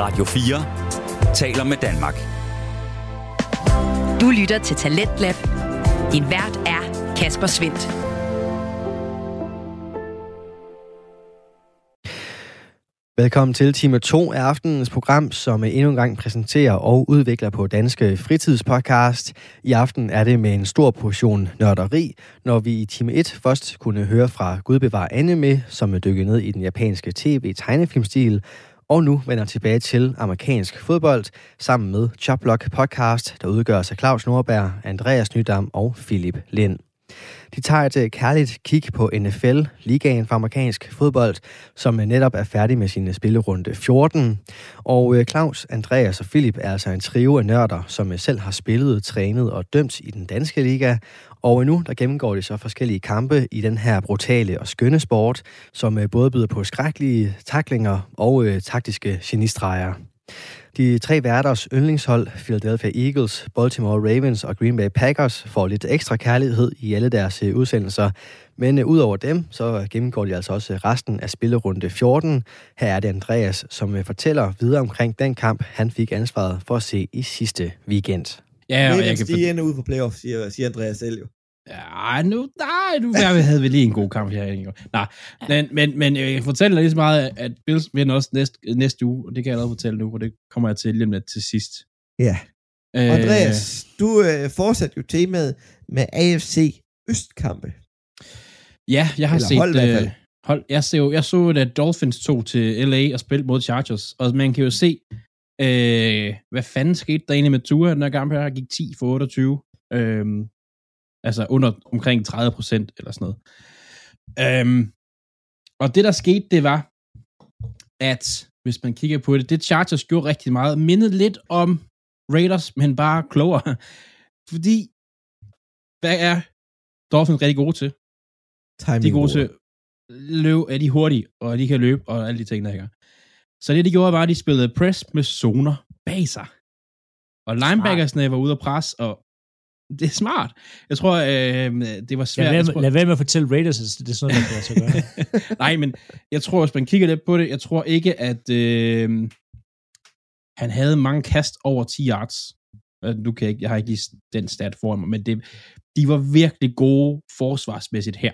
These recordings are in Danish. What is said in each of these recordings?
Radio 4 taler med Danmark. Du lytter til Talentlab. Din vært er Kasper Svendt. Velkommen til time 2 af aftenens program, som endnu en gang præsenterer og udvikler på Danske Fritidspodcast. I aften er det med en stor portion nørderi, når vi i time 1 først kunne høre fra Gudbevar Anime, som dykker ned i den japanske tv-tegnefilmstil, og nu vender tilbage til amerikansk fodbold sammen med Choplock Podcast, der udgør sig Claus Nordberg, Andreas Nydam og Philip Lind. De tager et øh, kærligt kig på NFL, ligaen for amerikansk fodbold, som øh, netop er færdig med sin øh, spillerunde 14. Og Claus, Andreas og Philip er altså en trio af nørder, som selv har spillet, trænet og dømt i den danske liga. Og nu der gennemgår de så forskellige kampe i den her brutale og skønne sport, som både byder på skrækkelige taklinger og øh, taktiske genistreger. De tre værters yndlingshold, Philadelphia Eagles, Baltimore Ravens og Green Bay Packers, får lidt ekstra kærlighed i alle deres øh, udsendelser. Men uh, udover dem, så gennemgår de altså også resten af spillerunde 14. Her er det Andreas, som uh, fortæller videre omkring den kamp, han fik ansvaret for at se i sidste weekend. Ja, og jeg kan... De ender ud på playoff, siger, siger Andreas selv jo. Ja, nu, nej, nu vi havde vi lige en god kamp her. Nej, men, men, men jeg kan fortælle dig lige så meget, at Bills vinder også næste, næste uge, og det kan jeg allerede fortælle nu, og det kommer jeg til lige til sidst. Ja. Øh, Andreas, du øh, fortsatte jo temaet med AFC Østkampe. Ja, jeg har Eller set... Hold, øh, hold, jeg, så, jeg så, at Dolphins tog til LA og spillede mod Chargers, og man kan jo se, øh, hvad fanden skete der egentlig med Tua, den her kamp her, gik 10 for 28. Øh, Altså under omkring 30 procent eller sådan noget. Øhm, og det, der skete, det var, at hvis man kigger på det, det Chargers gjorde rigtig meget, mindede lidt om Raiders, men bare klogere. Fordi, hvad er Dolphins rigtig gode til? Timing de er gode til løb, er de hurtige, og de kan løbe, og alle de ting, der gør. Så det, de gjorde, var, at de spillede press med zoner bag sig. Og linebackersne var ude at presse, og det er smart. Jeg tror, øh, det var svært. Lad, tror... lad være med at fortælle Raiders, det er sådan, der kan så gøre. Nej, men jeg tror, hvis man kigger lidt på det, jeg tror ikke, at øh, han havde mange kast over 10 yards. Nu kan jeg, ikke, jeg har ikke lige den stat foran mig, men det, de var virkelig gode forsvarsmæssigt her.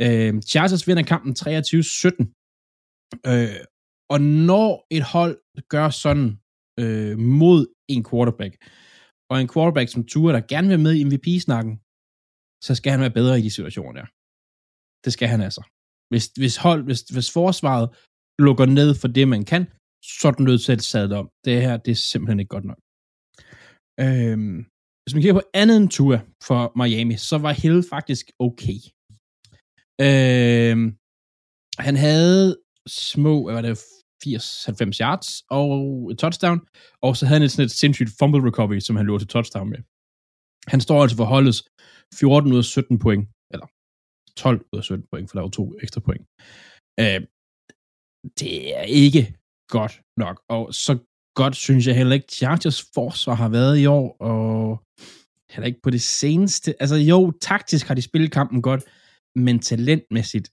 Øh, Chargers vinder kampen 23-17. Øh, og når et hold gør sådan øh, mod en quarterback, og en quarterback som Tua, der gerne vil med i MVP-snakken, så skal han være bedre i de situationer der. Det skal han altså. Hvis, hvis, hold, hvis, hvis forsvaret lukker ned for det, man kan, så er den nødt til at sadle om. Det her, det er simpelthen ikke godt nok. Øhm, hvis man kigger på andet end Tua for Miami, så var Hill faktisk okay. Øhm, han havde små, hvad var det, 80-90 yards og et touchdown, og så havde han et sådan et sindssygt fumble recovery, som han lå til touchdown med. Han står altså for holdets 14 ud af 17 point, eller 12 ud af 17 point, for der var to ekstra point. Øh, det er ikke godt nok, og så godt synes jeg heller ikke, Chargers forsvar har været i år, og heller ikke på det seneste. Altså jo, taktisk har de spillet kampen godt, men talentmæssigt,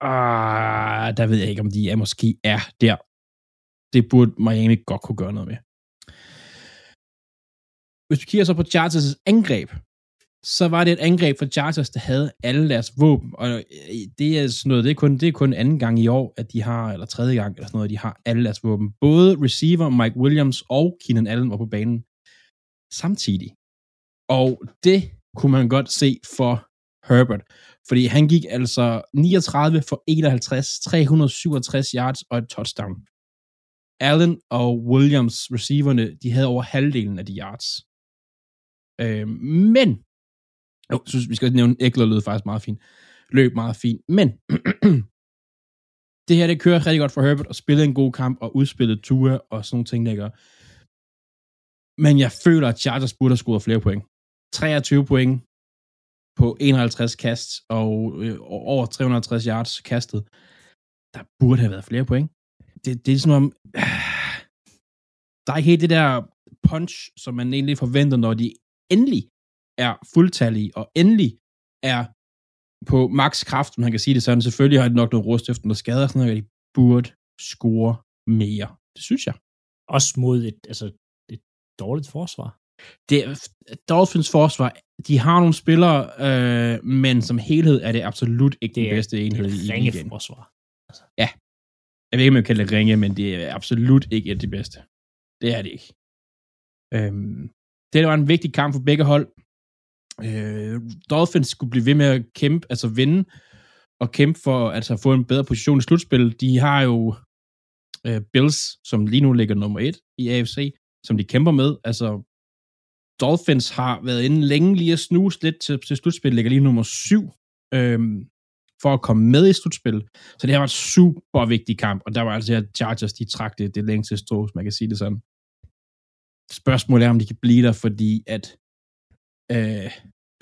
ah, der ved jeg ikke, om de er måske er der, det burde Miami godt kunne gøre noget med. Hvis vi kigger så på Chargers' angreb, så var det et angreb for Chargers, der havde alle deres våben, og øh, det er sådan noget, det er kun, det er kun anden gang i år, at de har, eller tredje gang, eller sådan noget, at de har alle deres våben. Både receiver Mike Williams og Keenan Allen var på banen samtidig. Og det kunne man godt se for Herbert, fordi han gik altså 39 for 51, 367 yards og et touchdown. Allen og Williams, receiverne, de havde over halvdelen af de yards. Øh, men, jeg synes, vi skal nævne, Eckler lød faktisk meget fint. Løb meget fint. Men, det her, det kører rigtig godt for Herbert, og spillede en god kamp, og udspillede Tua, og sådan nogle ting, der gør. Men jeg føler, at Chargers burde have scoret flere point. 23 point på 51 kast, og øh, over 350 yards kastet. Der burde have været flere point det, det er sådan om, der er ikke helt det der punch, som man egentlig forventer, når de endelig er fuldtallige, og endelig er på max kraft, man kan sige det sådan. Selvfølgelig har de nok noget rust efter noget skader, sådan noget, de burde score mere. Det synes jeg. Også mod et, altså, et dårligt forsvar. Det, Dolphins forsvar, de har nogle spillere, øh, men som helhed er det absolut ikke Det den er bedste enhed i ligaen. forsvar. Jeg ved ikke, om jeg kan det ringe, men det er absolut ikke et af de bedste. Det er det ikke. Øhm, det var en vigtig kamp for begge hold. Øh, Dolphins skulle blive ved med at kæmpe, altså vinde, og kæmpe for altså, at få en bedre position i slutspillet. De har jo øh, Bills, som lige nu ligger nummer et i AFC, som de kæmper med. Altså, Dolphins har været inde længe lige at snuse lidt til, til slutspillet, ligger lige nummer syv, øhm, for at komme med i slutspillet. Så det her var en super vigtig kamp, og der var altså her Chargers, de trak det, det længste strå, hvis man kan sige det sådan. Spørgsmålet er, om de kan blive der, fordi at øh,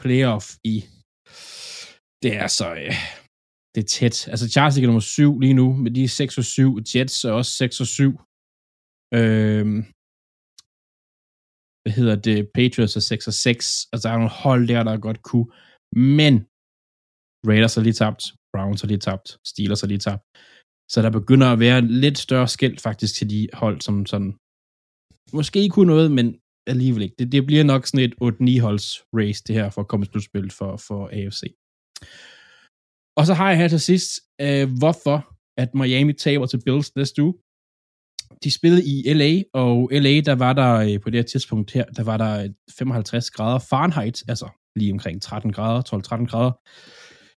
playoff i det er så øh, det er tæt. Altså Chargers ligger nummer 7 lige nu, men de er 6 og 7. Jets er også 6 og 7. Øh, hvad hedder det? Patriots er 6 og 6. og altså, der er nogle hold der, der godt kunne. Men Raiders har lige tabt, Browns har lige tabt, Steelers har lige tabt. Så der begynder at være lidt større skæld faktisk til de hold, som sådan måske kunne noget, men alligevel ikke. Det, det bliver nok sådan et 8-9 holds race, det her, for at komme i slutspil for, for AFC. Og så har jeg her til sidst, øh, hvorfor at Miami taber til Bills næste uge. De spillede i LA, og LA, der var der øh, på det her tidspunkt her, der var der øh, 55 grader Fahrenheit, altså lige omkring 13 grader, 12-13 grader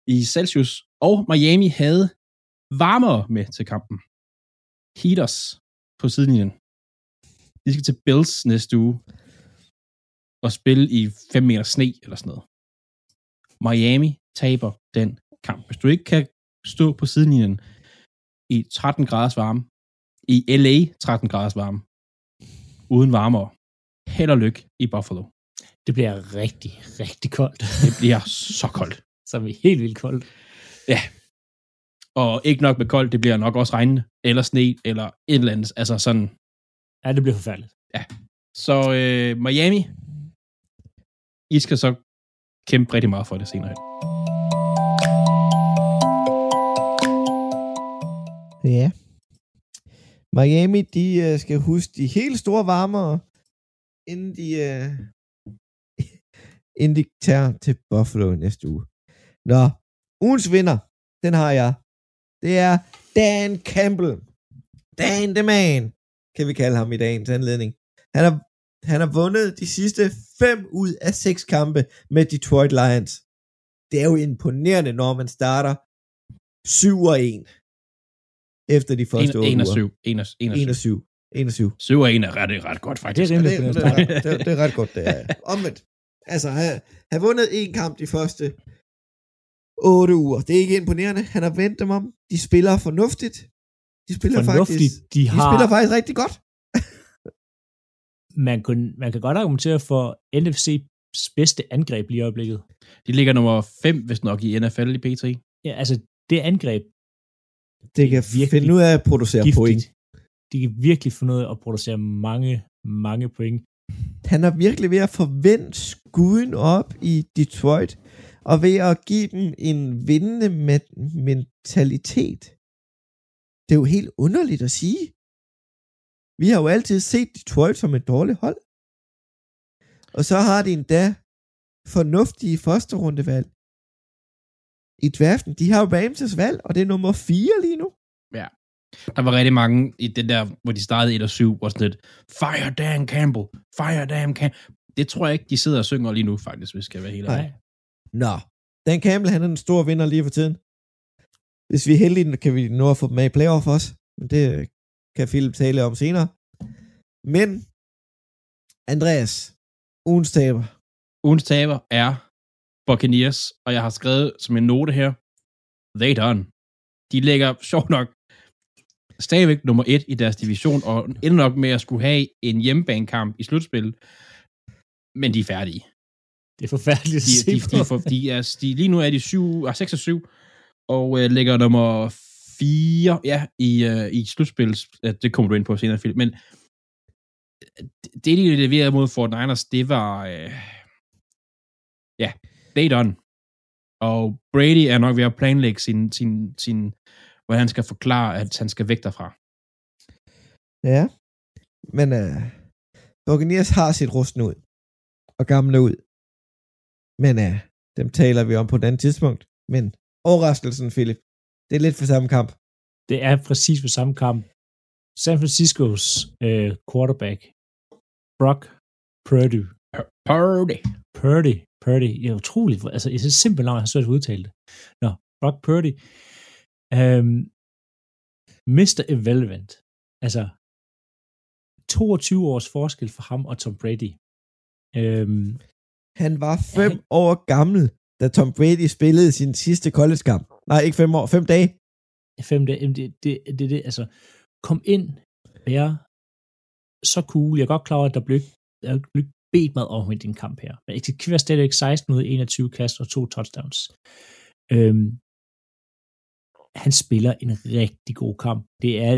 i Celsius, og Miami havde varmere med til kampen. Heaters på sidelinjen. De skal til Bills næste uge og spille i 5 meter sne eller sådan noget. Miami taber den kamp. Hvis du ikke kan stå på sidelinjen i 13 graders varme, i LA 13 graders varme, uden varmere, held og lykke i Buffalo. Det bliver rigtig, rigtig koldt. Det bliver så koldt. Så er vi helt vildt koldt. Og ikke nok med koldt, det bliver nok også regnende, eller sne, eller et eller andet. Altså sådan. Ja, det bliver forfærdeligt. Så øh, Miami, I skal så kæmpe rigtig meget for det senere hen. Ja. Miami, de uh, skal huske de helt store varmere, inden de, uh, inden de tager til Buffalo næste uge. Nå, ugens vinder, den har jeg. Det er Dan Campbell. Dan the man, kan vi kalde ham i dagens anledning. Han har, han har vundet de sidste fem ud af seks kampe med Detroit Lions. Det er jo imponerende, når man starter 7 og 1 efter de første 8 1 og uger. 7. 1 og 1 og 7. 1 og 7. 7 og 1 er ret, ret godt, Det faktisk. Ja, rimelig det, det, er ret, det, det er ret godt, det er. Omvendt. Altså, have, have vundet en kamp de første 8 uger. Det er ikke imponerende. Han har vendt dem om. De spiller fornuftigt. De spiller Fornuftigt. faktisk... De De har, spiller faktisk rigtig godt. man, kunne, man kan godt argumentere for NFC's bedste angreb lige i øjeblikket. De ligger nummer 5, hvis nok, i NFL i P3. Ja, altså, det angreb Det kan virkelig finde ud af at producere point. giftigt. De kan virkelig finde ud af at producere mange, mange point. Han er virkelig ved at forvente skuden op i Detroit, og ved at give dem en vindende me- mentalitet. Det er jo helt underligt at sige. Vi har jo altid set Detroit som et dårligt hold. Og så har de endda fornuftige første rundevalg i draften. De har jo Ramses valg, og det er nummer 4 lige nu. Der var rigtig mange i den der, hvor de startede 1 og 7, hvor sådan lidt, fire Dan Campbell, fire Dan Campbell. Det tror jeg ikke, de sidder og synger lige nu, faktisk, hvis jeg skal være helt ærlig. Nå, Dan Campbell, han er en stor vinder lige for tiden. Hvis vi er heldige, kan vi nå at få dem med i playoff også. Men det kan Philip tale om senere. Men, Andreas, ugens taber. Ugens taber er Buccaneers, og jeg har skrevet som en note her, they done. De ligger, sjovt nok, stadigvæk nummer et i deres division, og ender nok med at skulle have en hjemmebanekamp i slutspillet, men de er færdige. Det er forfærdeligt at De, se de, på. de, de, de er, de, lige nu er de 7, ah, 6 og 7, og øh, ligger nummer 4 ja, i, øh, i slutspillet. Ja, Det kommer du ind på senere, Philip. Men øh, det, de leverede mod Fort Niners, det var... Øh, ja, they done. Og Brady er nok ved at planlægge sin, sin, sin, hvordan han skal forklare, at han skal væk derfra. Ja. Men uh, Buccaneers har sit rusten ud. Og gamle ud. Men uh, dem taler vi om på et andet tidspunkt. Men overraskelsen, Philip, det er lidt for samme kamp. Det er præcis på samme kamp. San Franciscos øh, quarterback, Brock Purdy. Purdy. Purdy. Purdy. Det er utroligt. Altså, det er så simpelt navn, jeg har svært at udtale det. Nå, Brock Purdy. Øhm, Mr. Irrelevant. Altså, 22 års forskel for ham og Tom Brady. Øhm, Han var fem han- år gammel, da Tom Brady spillede sin sidste collegekamp. Nej, ikke fem år, fem dage. fem dage, det, det, det, det, altså, kom ind, være så cool. Jeg er godt klar over, at der blev, der blev bedt meget om i din kamp her. Men eksekverer stadigvæk 16 ud af 21 kast og to touchdowns. Øhm, han spiller en rigtig god kamp. Det er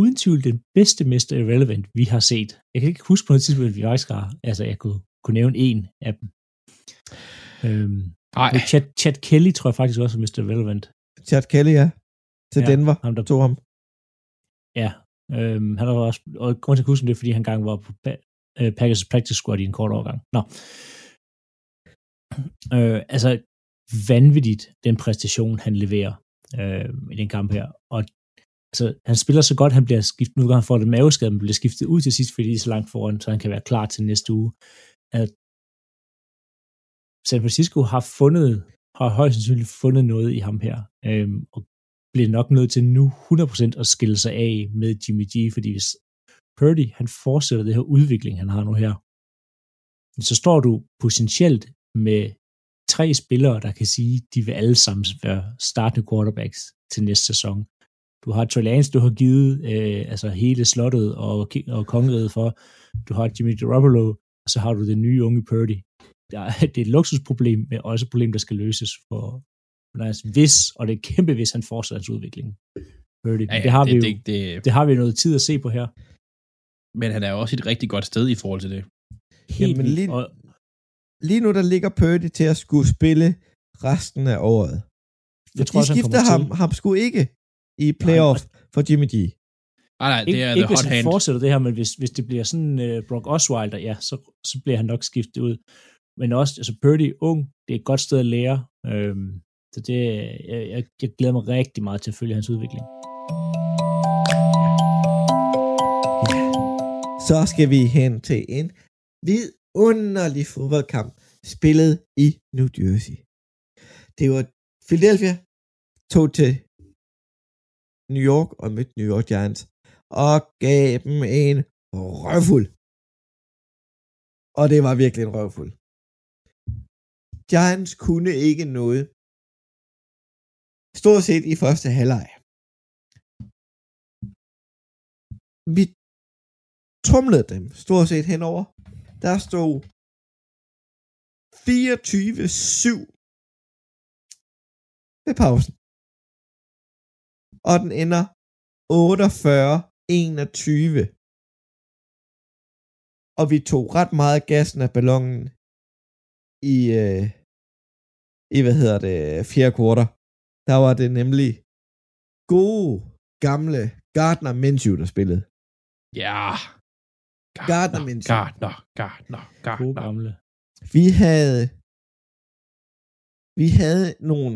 uden tvivl den bedste Mr. Irrelevant, vi har set. Jeg kan ikke huske på noget tidspunkt, at vi faktisk har, altså jeg kunne, kunne nævne en af dem. Øhm, Nej, Chad, Chad Kelly tror jeg faktisk også er Mr. Irrelevant. Chad Kelly, ja. Til Ja, Denver. ham, der Tog ham. Ja, øhm, han har også, og grund til at huske det, er, fordi han engang var på øh, Packers practice squad i en kort overgang. Nå. Øh, altså, vanvittigt, den præstation, han leverer øh, i den kamp her. Og altså, han spiller så godt, han bliver skiftet, nu kan han få det maveskade, men bliver skiftet ud til sidst, fordi de er så langt foran, så han kan være klar til næste uge. At San Francisco har fundet, har højst sandsynligt fundet noget i ham her, øhm, og bliver nok nødt til nu 100% at skille sig af med Jimmy G, fordi hvis Purdy, han fortsætter det her udvikling, han har nu her, så står du potentielt med tre spillere, der kan sige, de vil alle sammen være startende quarterbacks til næste sæson. Du har Trey Lance, du har givet øh, altså hele slottet og, og kongeriget for. Du har Jimmy Garoppolo, og så har du den nye unge Purdy. Der er, det er et luksusproblem, men også et problem, der skal løses for Niners, hvis, og det er kæmpe, hvis han fortsætter hans udvikling. Purdy. ja, ja, det, har vi det, jo, det, det, det har vi noget tid at se på her. men han er jo også et rigtig godt sted i forhold til det. Helt Jamen, lige- Og, Lige nu, der ligger Purdy til at skulle spille resten af året. For Jeg tror de også, han skifter kommer ham, til. ham sgu ikke i playoff for Jimmy G. Nej, nej, det ikke, er ikke the hvis hot han hand. fortsætter det her, men hvis, hvis det bliver sådan uh, Brock Osweiler, ja, så, så bliver han nok skiftet ud. Men også, altså Purdy ung, det er et godt sted at lære. øh, så det, jeg, jeg, jeg glæder mig rigtig meget til at følge hans udvikling. Så skal vi hen til en vidunderlig fodboldkamp, spillet i New Jersey. Det var Philadelphia, tog til New York og mødte New York Giants, og gav dem en røvfuld. Og det var virkelig en røvfuld. Giants kunne ikke noget. Stort set i første halvleg. Vi trumlede dem stort set henover. Der stod 24-7 ved pausen. Og den ender 48-21. Og vi tog ret meget gassen af ballonen i, øh, i hvad hedder det, fjerde kvartal. Der var det nemlig gode, gamle Gardner Minshew, der spillede. Ja. Gardner Minshew. Gardner, Gardner, Gode Gardner. gamle. Vi havde vi havde nogle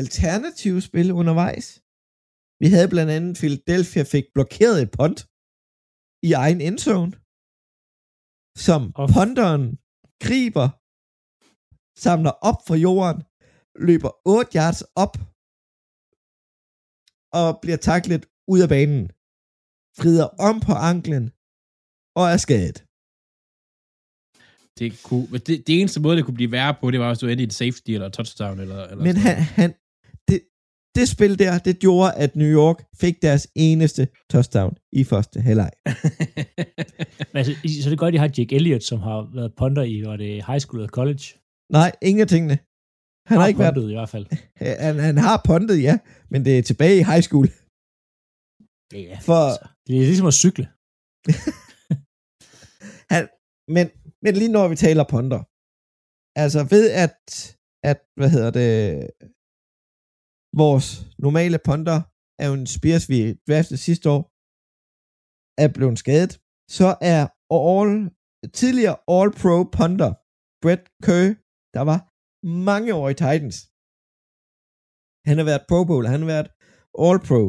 alternative spil undervejs. Vi havde blandt andet Philadelphia fik blokeret et punt i egen endzone, som Og- punteren griber, samler op fra jorden, løber 8 yards op og bliver taklet ud af banen, frider om på anklen og er skadet. Det, kunne, men det, det eneste måde, det kunne blive værre på, det var, hvis du endte i en safety eller touchdown. Eller, eller Men han, han det, det spil der, det gjorde, at New York fik deres eneste touchdown i første halvleg. Men altså, så er det godt, at I har Jake Elliott, som har været punter i var det high school eller college. Nej, ingen af tingene. Han har ikke været... puntet i hvert fald. Han, han har puntet, ja, men det er tilbage i high school. Ja. For, Altså, det er ligesom at cykle. han, men, men lige når vi taler punter, altså ved at, at hvad hedder det, vores normale punter, er en Spears, vi draftede sidste år, er blevet skadet. så er all, tidligere All-Pro punter Brett Kerr, der var mange år i Titans. Han har været Pro Bowl, han har været All-Pro.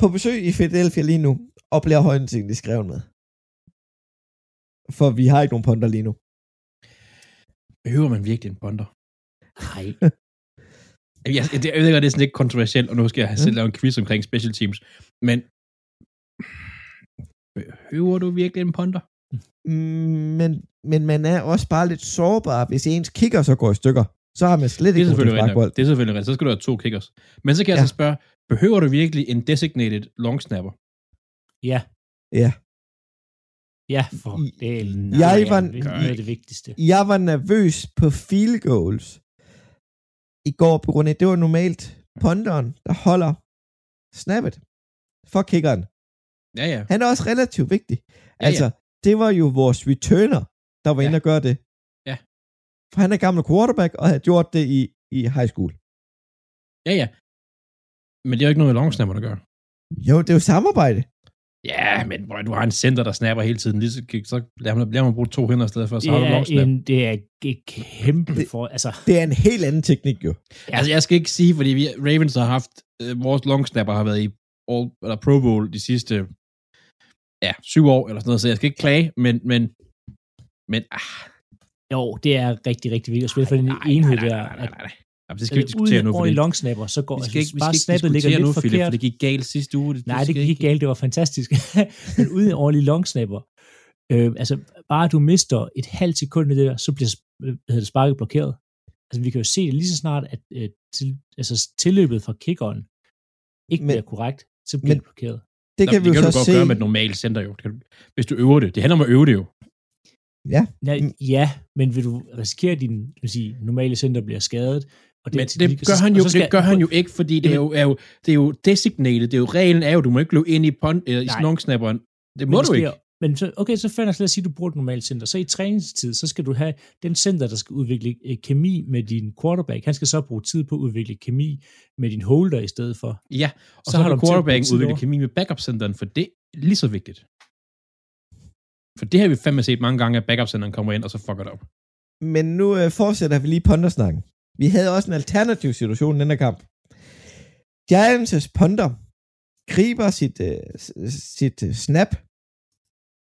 På besøg i Philadelphia lige nu, og bliver højst sandsynligt skrevet med. For vi har ikke nogen punter lige nu. Behøver man virkelig en bonder? Nej. Jeg, jeg, jeg ved godt, det er sådan lidt kontroversielt, og nu skal jeg selv lave en quiz omkring special teams, men behøver du virkelig en ponder? Mm, Men, men man er også bare lidt sårbar, hvis ens kigger så går i stykker. Så har man slet Det er ikke selvfølgelig rigtigt. Det er selvfølgelig rigtigt. Så skal du have to kickers. Men så kan jeg Ja. så spørge, behøver du virkelig en designated long snapper? Ja. Ja. Ja, for det er Jeg var- af det vigtigste. Jeg var nervøs på field goals i går på grund af, det var normalt ponderen, der holder snappet for kickeren. Ja, ja. Han er også relativt vigtig. Ja, altså, det var jo vores returner, der var Ja. inde og gøre det. Ja. For han er gammel quarterback og havde gjort det i, i high school. Ja, ja. Men det er jo ikke noget med long snapper at gøre. Jo, det er jo samarbejde. Ja, men bro, du har en center, der snapper hele tiden. Lige så, så lader man, lader man bruge to hænder i stedet for, så Det har du long er, snap. en, det er et kæmpe Det- for... Altså, Det er en helt anden teknik jo. Ja. Altså, jeg skal ikke sige, fordi vi, Ravens har haft, øh, vores long snapper har været i all, eller Pro Bowl de sidste, ja, syv år, eller sådan noget, så jeg skal ikke klage, men, men, men, ah, jo, det er rigtig, rigtig vigtigt at spille for den nej, enhed nej, nej, der. nej, nej, at- nej, nej. Jamen, det skal vi ikke diskutere nu, Uden for ordentlig det, long snapper, så går vi altså, skal ikke, vi bare skal ikke snappet ligger lidt nu, Philip, forkert. for det gik galt sidste uge. Det, Nej, det gik ikke- galt, det var fantastisk. Men uden en ordentlig long snapper, øh, altså bare du mister et halvt sekund i det der, så bliver øh, hvad hedder det, sparket blokeret. Altså vi kan jo se det lige så snart, at øh, til, altså, tilløbet fra kickeren ikke Men- bliver korrekt, så bliver men- det blokeret. Det Nå, kan men vi det jo kan du så godt se. gøre med et normalt center jo. Det kan du- Hvis du øver det. Det handler om at øve det jo. Ja, Mm. ja men vil du risikere, at din vil sige, normale center bliver skadet? Og Men teknik, det gør så- han jo, så skal- det gør han jo ikke, fordi det er jo, er jo, det er jo designated. Det er jo reglen er jo, du må ikke løbe ind i, pon, øh, i snongsnapperen. Det Men må det du sker- ikke. Men så, okay, så finder jeg lad os sige, at du bruger et normalt center. Så i træningstid, så skal du have den center, der skal udvikle øh, kemi med din quarterback. Han skal så bruge tid på at udvikle kemi med din holder i stedet for. Ja, og så, Så har du at quarterbacken tid udvikle kemi med backup-centeren, for det er lige så vigtigt. For det har vi fandme set mange gange, at backup-centeren kommer ind, og så fucker det op. Men nu øh, fortsætter vi lige puntersnakken. Vi havde også en alternativ situation i den her kamp. Giants' punter griber sit, øh, sit øh, snap,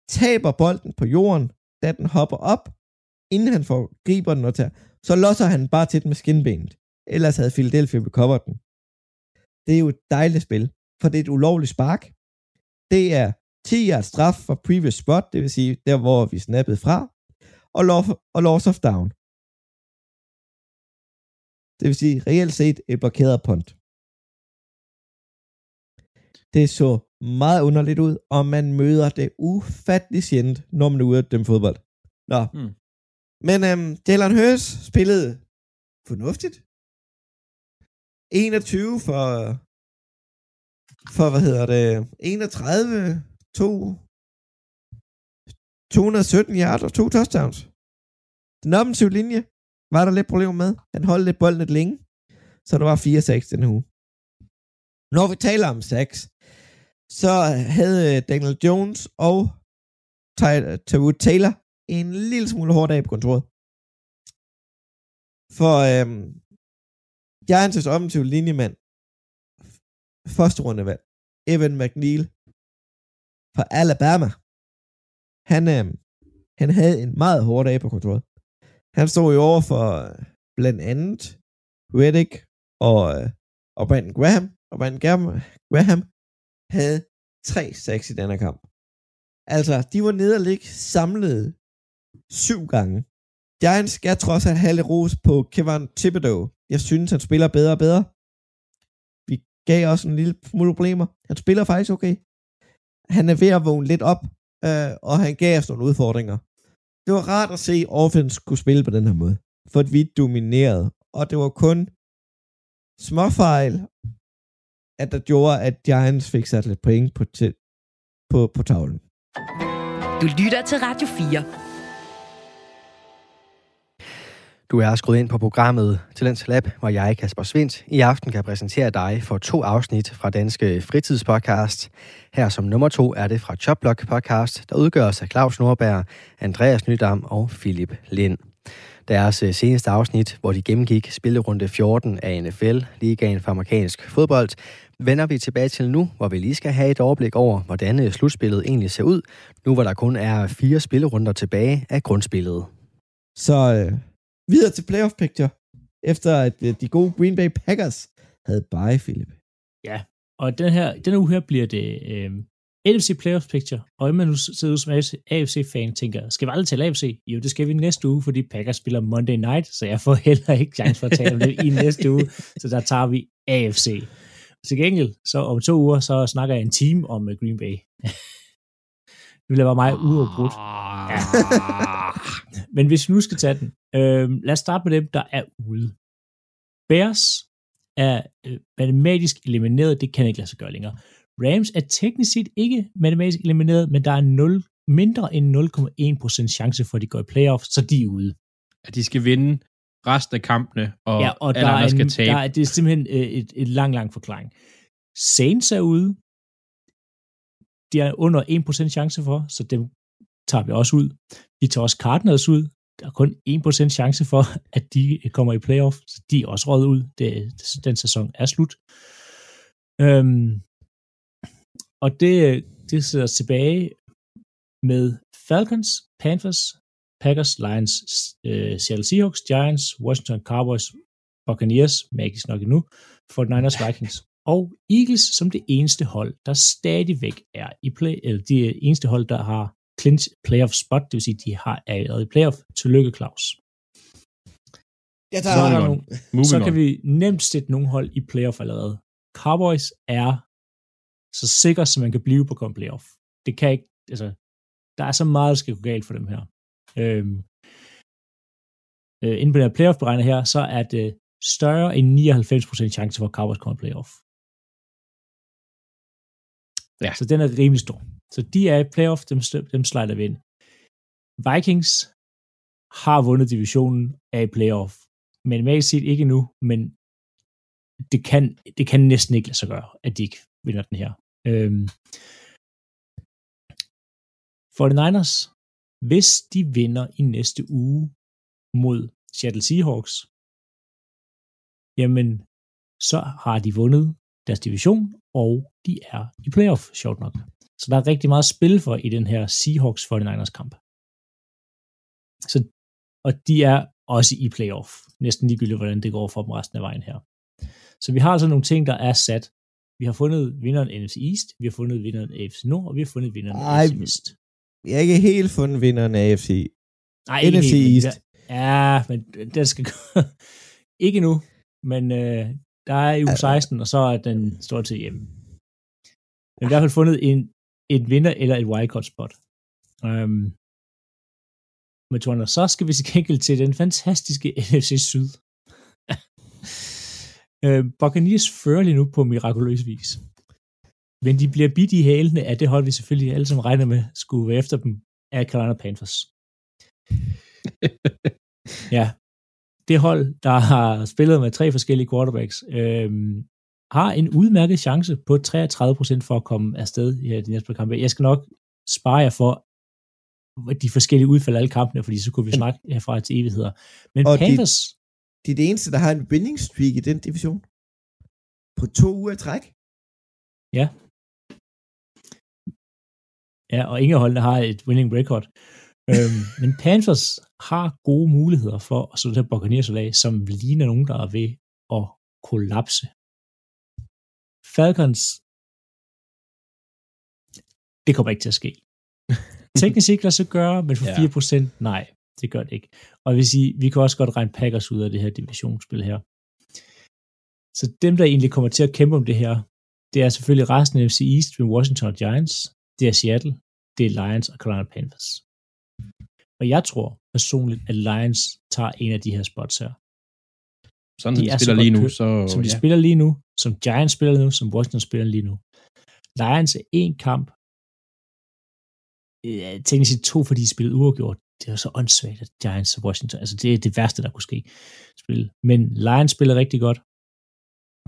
taber bolden på jorden, da den hopper op, inden han får griber den og tager, så losser han bare til den med skinbenet. Ellers havde Philadelphia recoveret den. Det er jo et dejligt spil, for det er et ulovligt spark. Det er 10 yards straf for previous spot, det vil sige der, hvor vi snappede fra, og, loss, og loss of down. Det vil sige reelt set et blokeret punt. Det så meget underligt ud, og man møder det ufattelig sjældent, når man er ude at dømme fodbold. Nå. Mm. Men øhm, Jalen Hurts spillede fornuftigt. 21 for, for hvad hedder det, 31, 2, 217 yards og to touchdowns. Den offensive linje var der lidt problemer med. Han holdt lidt bolden lidt længe, så der var 4-6 den uge. Når vi taler om sacks, så havde øh, Daniel Jones og øh, Tyrod Taylor en lille smule hård dag på kontoret. For øhm, Giants' offensive linjemand, første rundevalg, Evan McNeil fra Alabama, han, øhm, han havde en meget hård dag på kontoret. Han stod jo over for øh, blandt andet Reddick og, øh, og Brandon Graham, og Brandon Graham, havde tre sacks i denne kamp. Altså, de var nede og ligge samlet syv gange. Giants skal trods alt have lidt ros på Kevin Thibodeau. Jeg synes, han spiller bedre og bedre. Vi gav også en lille smule problemer. Han spiller faktisk okay. Han er ved at vågne lidt op, øh, og han gav os nogle udfordringer. Det var rart at se offense kunne spille på den her måde. For vi dominerede. Og det var kun småfejl, at der gjorde, at Giants fik sat lidt point på, til, på, på tavlen. Du lytter til Radio 4. Du er skruet ind på programmet Talents Lab, hvor jeg, Kasper Svindt, i aften kan præsentere dig for to afsnit fra Danske Fritidspodcast. Her som nummer to er det fra Chopblock Podcast, der udgøres af Claus Nordberg, Andreas Nydam og Philip Lind. Deres øh, seneste afsnit, hvor de gennemgik spillerunde 14 af NFL, ligaen for amerikansk fodbold, vender vi tilbage til nu, hvor vi lige skal have et overblik over, hvordan øh, slutspillet egentlig ser ud, nu hvor der kun er fire spillerunder tilbage af grundspillet. Så øh, videre til playoff picture, efter at øh, de gode Green Bay Packers havde bye, Philip. Ja, og den her, denne uge her bliver det øh, NFC Playoff Picture, og man nu sidder ud som AFC-fan tænker, skal vi aldrig til AFC? Jo, det skal vi næste uge, fordi Packers spiller Monday Night, så jeg får heller ikke chance for at tale om det i næste uge, så der tager vi AFC. Til gengæld, så om to uger, så snakker jeg en time om uh, Green Bay. det bliver bare meget uafbrudt. Ja. Men hvis vi nu skal tage den, øh, lad os starte med dem, der er ude. Bears er øh, matematisk elimineret, det kan ikke lade sig gøre længere. Rams er teknisk set ikke matematisk elimineret, men der er 0, mindre end 0,1% chance for, at de går i playoff, så de er ude. At de skal vinde resten af kampene, og, ja, og alle der andre skal en, tabe. der er, det er simpelthen øh, et, et lang, lang forklaring. Saints er ude. De er under 1% chance for, så dem tager vi også ud. Vi tager også Cardinals ud. Der er kun 1% chance for, at de kommer i playoff, så de er også røget ud. Det, den sæson er slut. Øhm, og det, det sidder os tilbage med Falcons, Panthers, Packers, Lions, øh, Seattle Seahawks, Giants, Washington Cowboys, Buccaneers, magisk nok endnu, 49ers, Vikings og Eagles som det eneste hold, der stadigvæk er i play, eller det eneste hold, der har clinch playoff spot, det vil sige, de har er i playoff. Tillykke, Claus. Ja, Så, er der on. nogle, så on. kan vi nemt sætte nogle hold i playoff allerede. Cowboys er så sikker, som man kan blive på komme playoff. Det kan ikke, altså, der er så meget, der skal gå galt for dem her. Øhm, øh, inden på den her playoff beregner her, så er det større end 99% chance for, at Cowboys kommer i playoff. Ja. Så den er rimelig stor. Så de er i playoff, dem, dem slider vi ind. Vikings har vundet divisionen af playoff. Men magisk set ikke nu, men det kan, det kan næsten ikke lade sig gøre, at de ikke vinder den her. Øhm, 49ers, hvis de vinder i næste uge mod Seattle Seahawks, jamen, så har de vundet deres division, og de er i playoff, sjovt nok. Så der er rigtig meget spil for i den her Seahawks 49ers kamp. Så, og de er også i playoff. Næsten ligegyldigt, hvordan det går for dem resten af vejen her. Så vi har altså nogle ting, der er sat. Vi har fundet vinderen NFC East, vi har fundet vinderen af AFC Nord, og vi har fundet vinderen af Ej, AFC Vest. Jeg har ikke helt fundet vinderen af AFC. Nej, NFC helt, East. Ja, men den skal ikke nu, men øh, der er u 16, og så er den står til hjemme. Vi har i hvert fald fundet en, en vinder eller et wildcard spot. Um, men Torner, så skal vi til gengæld til den fantastiske NFC Syd. øh, Buccaneers fører lige nu på mirakuløs vis. Men de bliver bidt i hælene af det hold, vi selvfølgelig alle sammen regner med, skulle være efter dem, af Carolina Panthers. ja. Det hold, der har spillet med tre forskellige quarterbacks, øhm, har en udmærket chance på 33% for at komme afsted i de næste par kampe. Jeg skal nok spare jer for de forskellige udfald af alle kampene, fordi så kunne vi snakke herfra til evigheder. Men Og Panthers, De er det eneste, der har en winning streak i den division. På to uger træk. Ja. Ja, og ingen holdene har et winning record. øhm, men Panthers har gode muligheder for at slå det her Buccaneers lag, som ligner nogen, der er ved at kollapse. Falcons, det kommer ikke til at ske. Teknisk ikke lade sig gøre, men for Ja. 4% nej, det gør det ikke. Og jeg vil sige, vi kan også godt regne Packers ud af det her divisionsspil her. Så dem, der egentlig kommer til at kæmpe om det her, det er selvfølgelig resten af FC East med Washington og Giants, det er Seattle, det er Lions og Carolina Panthers. Og jeg tror personligt, at Lions tager en af de her spots her. Sådan, De de er så spiller godt lige nu, så Som de ja. spiller lige nu, som Giants spiller nu, som Washington spiller lige nu. Lions er en kamp, øh, teknisk set to, fordi de spillede uafgjort. det er jo så åndssvagt, at Giants og Washington, altså det er det værste, der kunne ske. Spille. Men Lions spiller rigtig godt.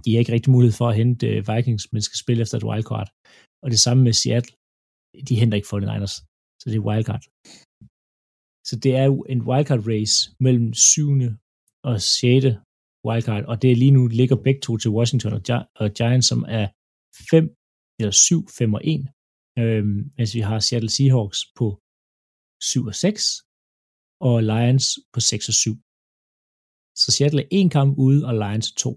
De har ikke rigtig mulighed for at hente øh, Vikings, men skal spille efter et wildcard. Og det samme med Seattle. De henter ikke 49ers, så det er wildcard. Så det er jo en wildcard race mellem 7. og 6. wildcard, og det er lige nu ligger begge to til Washington og, Gi- og Giants, som er 5 eller 7, 5 og 1, øhm, mens vi har Seattle Seahawks på 7 og 6, og Lions på 6 og 7. Så Seattle er en kamp ude, og Lions er to.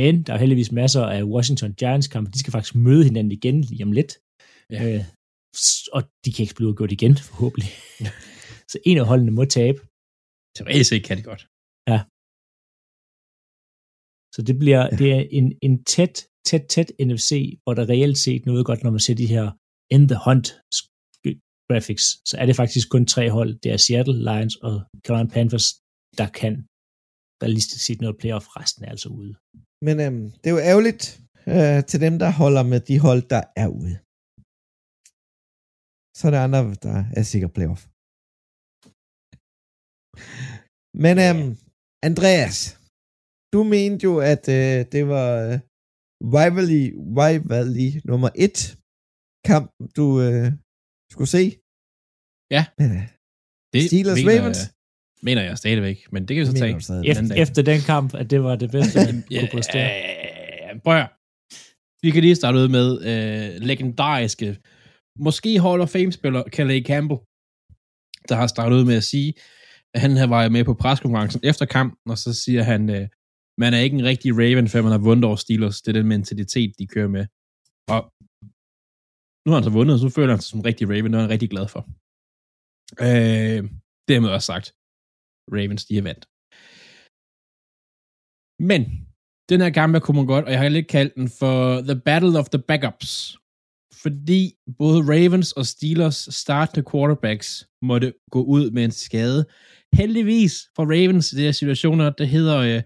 Men der er heldigvis masser af Washington Giants kampe. De skal faktisk møde hinanden igen lige om lidt. Ja. Øh, og de kan ikke blive gjort igen, forhåbentlig. så en af holdene må tabe. Set kan det godt. Så det bliver det er en, en tæt, tæt, tæt NFC, hvor der reelt set noget godt, når man ser de her in the hunt graphics, så er det faktisk kun tre hold. Det er Seattle, Lions og Carolina Panthers, der kan realistisk set noget playoff. Resten er altså ude. Men øhm, det er jo ærgerligt øh, til dem, der holder med de hold, der er ude. Så er der andre, der er sikkert playoff. Men øhm, Andreas, du mente jo, at øh, det var øh, rivalry, rivalry nummer et kamp, du øh, skulle se. Ja. Men, øh, Det Steelers mener, Ravens? Jeg, mener jeg stadigvæk, men det kan vi så tage. Efter, den kamp, at det var det bedste, man Ja, kunne præstere. øh, prøv at høre. Vi kan lige starte ud med øh, legendariske, måske Hall of Fame-spiller Calais Campbell, der har startet ud med at sige, at han var med på preskonferencen efter kampen, og så siger han, øh, man er ikke en rigtig Raven, før man har vundet over Steelers. Det er den mentalitet, de kører med. Og nu har han så vundet, og så føler han sig som en rigtig Raven, og er han rigtig glad for. Øh, dermed også sagt, Ravens, de er vandt. Men, den her kamp kunne man godt, og jeg har lidt kaldt den for The Battle of the Backups. Fordi både Ravens og Steelers startende quarterbacks måtte gå ud med en skade. Heldigvis for Ravens i de her situationer, det hedder uh,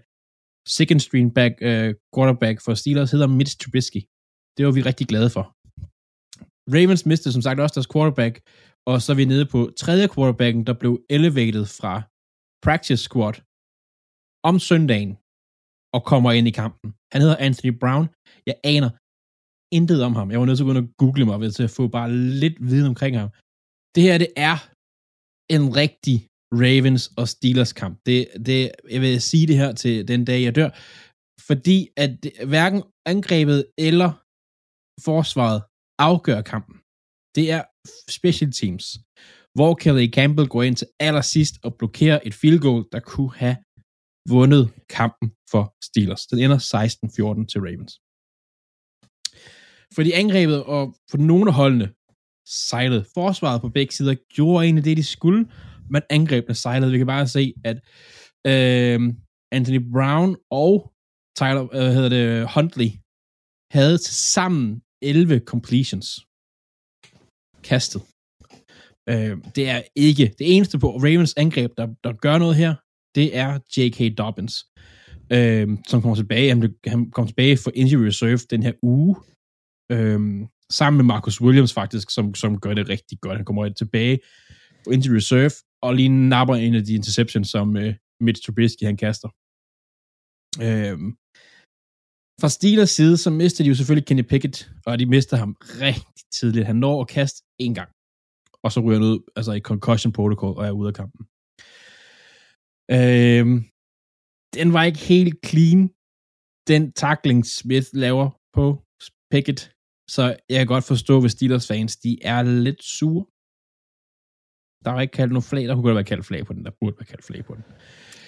second string back, uh, quarterback for Steelers, hedder Mitch Trubisky. Det var vi rigtig glade for. Ravens mistede som sagt også deres quarterback, og så er vi nede på tredje quarterbacken, der blev elevated fra practice squad om søndagen og kommer ind i kampen. Han hedder Anthony Brown. Jeg aner intet om ham. Jeg var nødt til at gå ind og google mig ved til at få bare lidt viden omkring ham. Det her, det er en rigtig Ravens og Steelers kamp. Det, det, jeg vil sige det her til den dag, jeg dør, fordi at hverken angrebet eller forsvaret afgør kampen. Det er special teams, hvor Kelly Campbell går ind til allersidst og blokerer et field goal, der kunne have vundet kampen for Steelers. Den ender 16-14 til Ravens. Fordi angrebet og for nogle af holdene sejlede. Forsvaret på begge sider gjorde egentlig det, de skulle, men angrebene sejlede. Vi kan bare se, at øh, Anthony Brown og Tyler, øh, hedder det, Huntley havde til sammen 11 completions kastet. Øh, det er ikke det eneste på Ravens angreb, der, der gør noget her. Det er J.K. Dobbins, øh, som kommer tilbage. Han, han kommer tilbage for injury reserve den her uge. Øhm, sammen med Marcus Williams faktisk, som, som gør det rigtig godt. Han kommer tilbage på injury reserve, og lige napper en af de interceptions, som øh, Mitch Trubisky han kaster. Øhm, fra Steelers side, så mister de jo selvfølgelig Kenny Pickett, og de mister ham rigtig tidligt. Han når at kaste en gang, og så ryger han ud altså i concussion protocol og er ude af kampen. Øhm, den var ikke helt clean, den tackling Smith laver på Pickett, så jeg kan godt forstå, hvis Steelers fans, de er lidt sure. Der var ikke kaldt nogen flag, der kunne godt være kaldt flag på den, der burde være kaldt flag på den.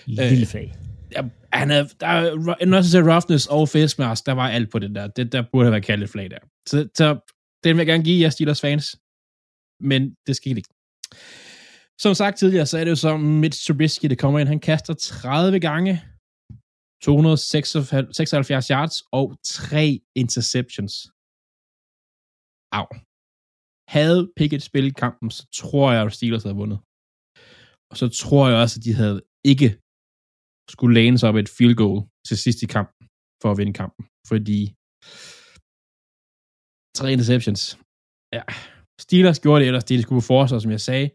Lille fag. Ja, han er, der er når jeg siger roughness og face mask, der var alt på det der. Det, der burde have været kaldt et flag der. Så, så den vil jeg gerne give jer Steelers fans, men det skete ikke. Som sagt tidligere, så er det jo så Mitch Trubisky, det kommer ind. Han kaster 30 gange, 276 yards og 3 interceptions. Au. Havde Pickett spillet kampen, så tror jeg, at Steelers havde vundet. Og så tror jeg også, at de havde ikke skulle læne sig op et field goal til sidst i kampen, for at vinde kampen. Fordi tre interceptions. Ja. Steelers gjorde det ellers, det de skulle på forsvar, som jeg sagde.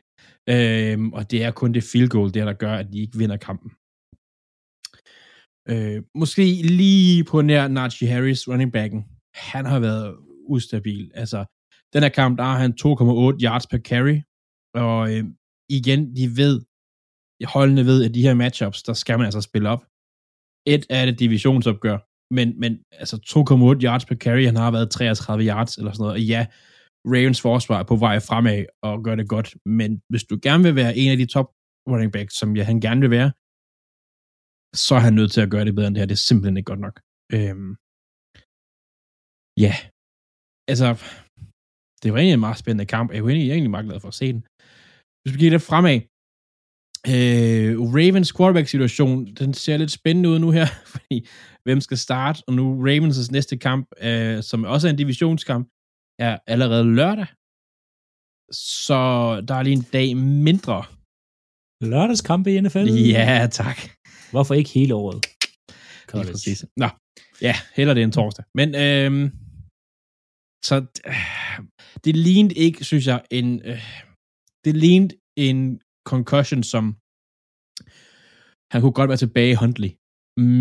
Øhm, og det er kun det field goal, der, der gør, at de ikke vinder kampen. Øh, måske lige på nær Najee Harris, running backen. Han har været ustabil. Altså, den her kamp, der har han 2,8 yards per carry. Og øh, igen, de ved, holdene ved, at de her matchups, der skal man altså spille op. Et er det divisionsopgør, men, men altså 2,8 yards per carry, han har været 33 yards eller sådan noget, og ja, Ravens forsvar er på vej fremad og gør det godt, men hvis du gerne vil være en af de top running backs, som jeg, han gerne vil være, så er han nødt til at gøre det bedre end det her. Det er simpelthen ikke godt nok. Øhm, ja, altså, det var egentlig en meget spændende kamp. Jeg er egentlig, egentlig meget glad for at se den. Hvis vi kigger lidt fremad, øh, Ravens quarterback-situation, den ser lidt spændende ud nu her, fordi hvem skal starte, og nu Ravens' næste kamp, øh, som også er en divisionskamp, er allerede lørdag. Så der er lige en dag mindre. Lørdagskampe i NFL? Ja, tak. Hvorfor ikke hele året? Lige præcis. Nå, ja, heller det en torsdag. Men øhm, så øh, det lignede ikke, synes jeg, en øh, det lignede en concussion, som han kunne godt være tilbage i Huntley.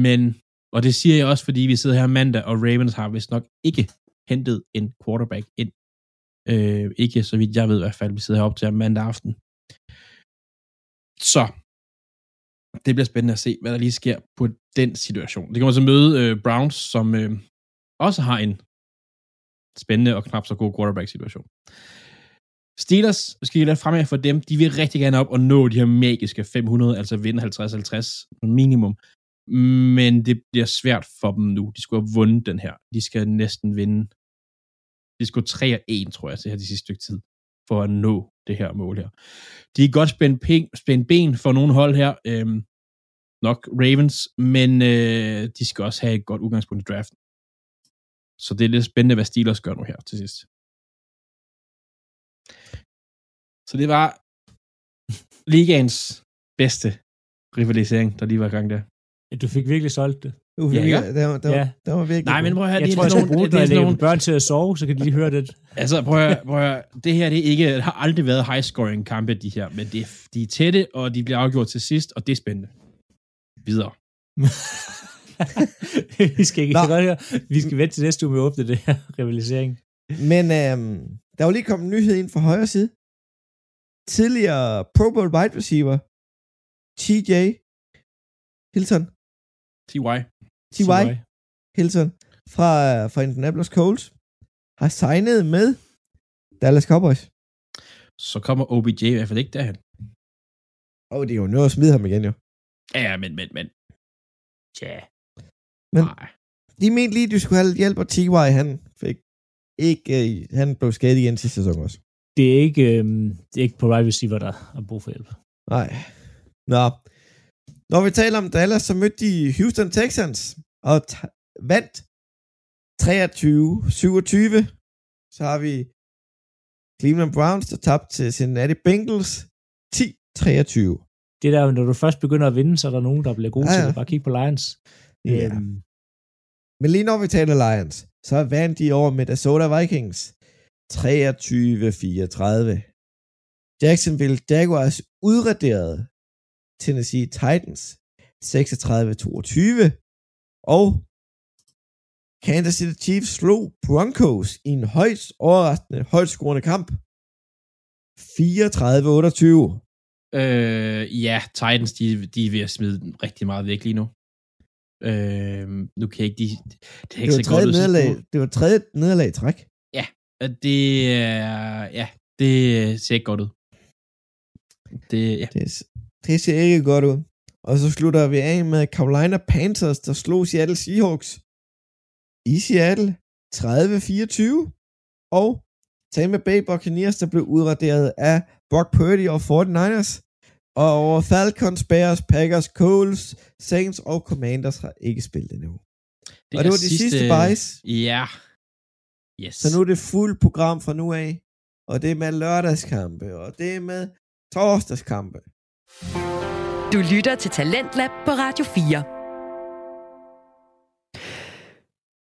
Men, og det siger jeg også, fordi vi sidder her mandag, og Ravens har vist nok ikke hentet en quarterback ind. Øh, ikke så vidt jeg ved i hvert fald, vi sidder heroppe til mandag aften. Så, det bliver spændende at se, hvad der lige sker på den situation. Det kommer til at møde øh, Browns, som øh, også har en spændende og knap så god quarterback-situation. Steelers, skal jeg lade fremad for dem, de vil rigtig gerne op og nå de her magiske 500, altså vinde 50-50 minimum. Men det bliver svært for dem nu. De skulle have vundet den her. De skal næsten vinde. De skulle 3 og 1, tror jeg, til her de sidste stykke tid, for at nå det her mål her. De er godt spændt, ping, spændt ben for nogle hold her. Øhm, nok Ravens, men øh, de skal også have et godt udgangspunkt i draften. Så det er lidt spændende, hvad Steelers gør nu her til sidst. Så det var ligaens bedste rivalisering, der lige var i gang der. Du fik virkelig solgt det. Uh, Ja, ja, det, var, det, var, Ja. det var virkelig Nej, men prøv at høre, Jeg det tror, er jeg sådan skal bruge det, nogle, børn til at sove, så kan de lige høre det. altså prøv at, høre, prøv at høre, det her det er ikke, det har aldrig været high scoring kampe, de her, men det, er- de er tætte, og de bliver afgjort til sidst, og det er spændende. Videre. vi skal ikke Nå. godt høre. Vi skal vente til næste uge med at åbne det her rivalisering. Men øhm, der var lige kommet en nyhed ind fra højre side. Tidligere Pro Bowl wide receiver, TJ Hilton, T.Y. T.Y. Hilton fra, fra Indianapolis Colts, har signet med Dallas Cowboys. Så kommer OBJ i hvert fald ikke derhen. Og det er jo noget at smide ham igen, jo. Ja, men, men, men. Ja. Men- Nej. De mente lige, at du skulle have lidt hjælp, og T.Y. han fik ikke, øh, han blev skadet igen sidste sæson også. Det er ikke, øhm, det er ikke på wide receiver, der har brug for hjælp. Nej. Nå. Når vi taler om Dallas, så mødte de Houston Texans og t- vandt 23-27. Så har vi Cleveland Browns, der tabte til Cincinnati Bengals 10-23. Det der, når du først begynder at vinde, så er der nogen, der bliver gode Ja, ja, til det. Bare kig på Lions. Ja. Øhm, Men lige når vi taler Lions, så vandt de over Minnesota Vikings 23-34. Jacksonville Jaguars udraderede Tennessee Titans 36-22. Og Kansas City Chiefs slog Broncos i en højst overraskende, højt scorende kamp. 34-28. Øh, ja, Titans, de, de er ved at smide rigtig meget væk lige nu. Øh, nu kan jeg ikke... De, det er Det ikke var så godt tredje nederlag, det var tredje nederlag i træk. Og Det er... Ja, det ser ikke godt ud. Det, ja. Det, det ser ikke godt ud. Og så slutter vi af med Carolina Panthers, der slog Seattle Seahawks i Seattle 30-24. Og Tampa Bay Buccaneers, der blev udraderet af Brock Purdy og 49ers. Og over Falcons, Bears, Packers, Coles, Saints og Commanders har ikke spillet endnu. Det og det var de sidste buys. Ja. Yes. Så nu er det fuld program fra nu af. Og det er med lørdagskampe, og det er med torsdagskampe. Du lytter til Talentlab på Radio 4.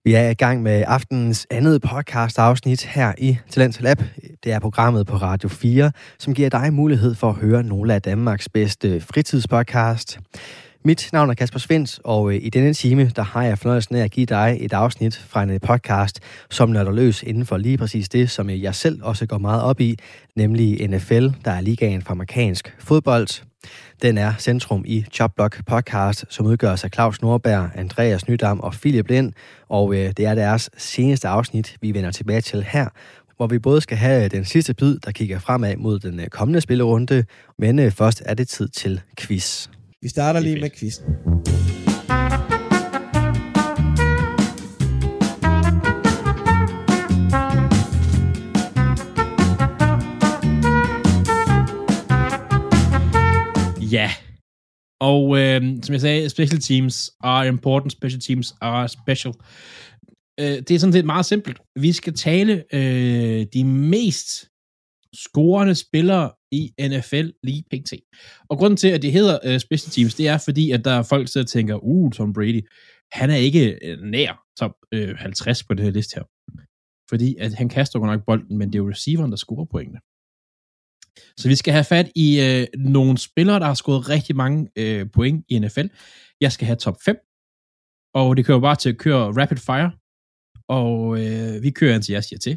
Vi er i gang med aftenens andet podcast-afsnit her i Talent Lab. Det er programmet på Radio 4, som giver dig mulighed for at høre nogle af Danmarks bedste fritidspodcast. Mit navn er Kasper Svens, og øh, i denne time, der har jeg fornøjelsen af at give dig et afsnit fra en øh, podcast, som nørder løs inden for lige præcis det, som øh, jeg selv også går meget op i, nemlig NFL, der er ligaen for amerikansk fodbold. Den er centrum i Chopblock podcast, som udgøres af Claus Nordberg, Andreas Nydam og Philip Lind, og det er deres seneste afsnit, vi vender tilbage til her, hvor vi både skal have den sidste bid, der kigger fremad mod den kommende spillerunde, men først er det tid til quiz. Vi starter er lige med quizzen. Ja. Og øh, som jeg sagde, special teams are important, special teams are special. Øh, det er sådan set meget simpelt. Vi skal tale øh, de mest scorende spillere i NFL lige pt. Og grunden til, at det hedder øh, special teams, det er fordi, at der er folk, der sidder og tænker, uh, Tom Brady, han er ikke øh, nær top øh, 50 på den her liste her. Fordi at han kaster godt nok bolden, men det er jo receiveren, der scorer pointene. Så vi skal have fat i øh, nogle spillere, der har scoret rigtig mange øh, point i NFL. Jeg skal have top 5, og det kører bare til at køre rapid fire, og øh, vi kører indtil jeg siger til.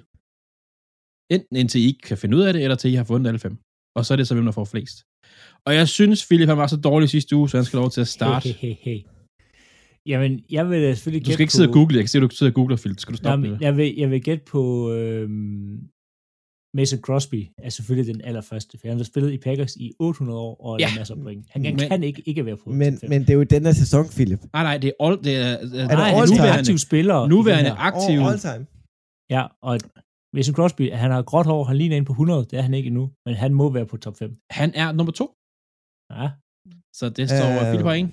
Enten indtil I ikke kan finde ud af det, eller til I har fundet alle fem. Og så er det så, hvem der får flest. Og jeg synes, Philip han var så dårlig sidste uge, så han skal lov til at starte. Hey, hey, hey. Jamen, jeg vil da selvfølgelig Du skal ikke sidde og på- google, jeg kan se, at du sidder og googler, Philip. Skal du stoppe Jamen, med det? jeg, vil, jeg vil gætte på øhm, Mason Crosby er selvfølgelig den allerførste, for han har spillet i Packers i 800 år og Ja. masser af point. Han, han Men- kan ikke, ikke være på Men, men det er jo den her sæson, Philip. Nej, nej, det er, all, det er, Er det Nej, all er time? aktiv spiller. i nuværende den her. aktiv. All, all time. Ja, og Mason Crosby, han har gråt hår, han ligner ind på 100, det er han ikke endnu, men han må være på top 5. Han er nummer to, Ja, så det står Øh, Philip har en.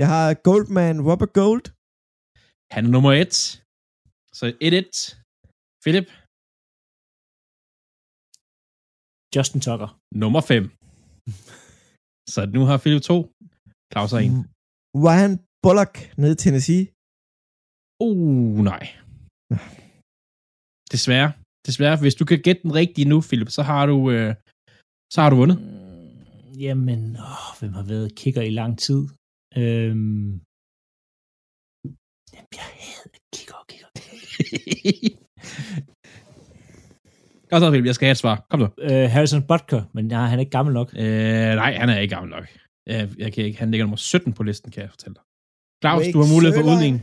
Jeg har Goldman, Robert Gold. Han er nummer et. Så 1-1. Philip, Justin Tucker. nummer 5. så nu har Philip to. Claus har en. Ryan Bullock nede i Tennessee. Uh, nej. Desværre. Desværre, hvis du kan gætte den rigtige nu, Philip, så har du, øh, så har du vundet. Mm, Jamen, åh, hvem har været kicker i lang tid? Øhm, jamen, jeg hader kicker og kicker. Kom så, Philip, jeg skal have et svar. Kom så. Øh, Harrison Butker, men nej, han er ikke gammel nok. Øh, nej, han er ikke gammel nok. Jeg, jeg kan ikke, han ligger nummer 17 på listen, kan jeg fortælle dig. Claus, Greg du har mulighed for Sørlein. udligning.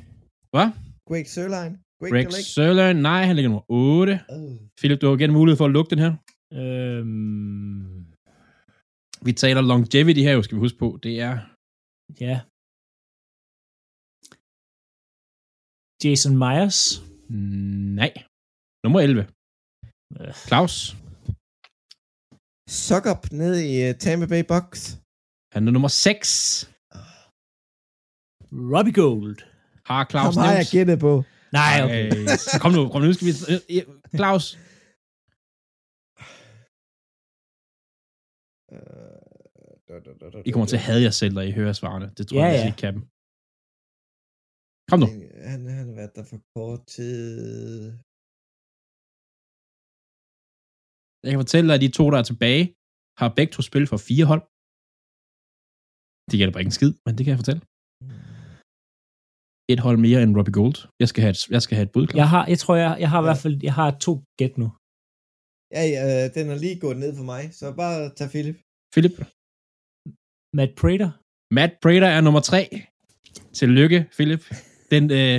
Hvad? Greg Sørlein. Greg, Greg. Sørlein, nej, han ligger nummer 8. Oh. Philip, du har igen mulighed for at lukke den her. Øhm, Vi taler longevity her, jo, skal vi huske på. Det er ja. Jason Myers. nej. Nummer 11. Øh, Claus, Suck up nede i uh, Tampa Bay Bucks. han er nummer 6. Robbie Gold. Har Claus Ham har jeg gættet på. Nej, okay. Ej, kom nu, kom nu, skal vi... øh, øh, Claus, I kommer til at have jer selv, når I hører svarene. Det tror Ja, jeg, I ja. ikke kan. Kom nu. Han, han har været der for kort tid. Jeg kan fortælle dig, at de to, der er tilbage, har begge to spillet for fire hold. Det hjælper ikke en skid, men det kan jeg fortælle. Et hold mere end Robbie Gold. Jeg skal have et, jeg skal have et bud. Jeg har, jeg tror, jeg, jeg har i Ja. hvert fald, jeg har to gæt nu. Ja, ja, den er lige gået ned for mig, så bare tag Philip. Philip. Matt Prater. Matt Prater er nummer tre. Tillykke, Philip. Den øh,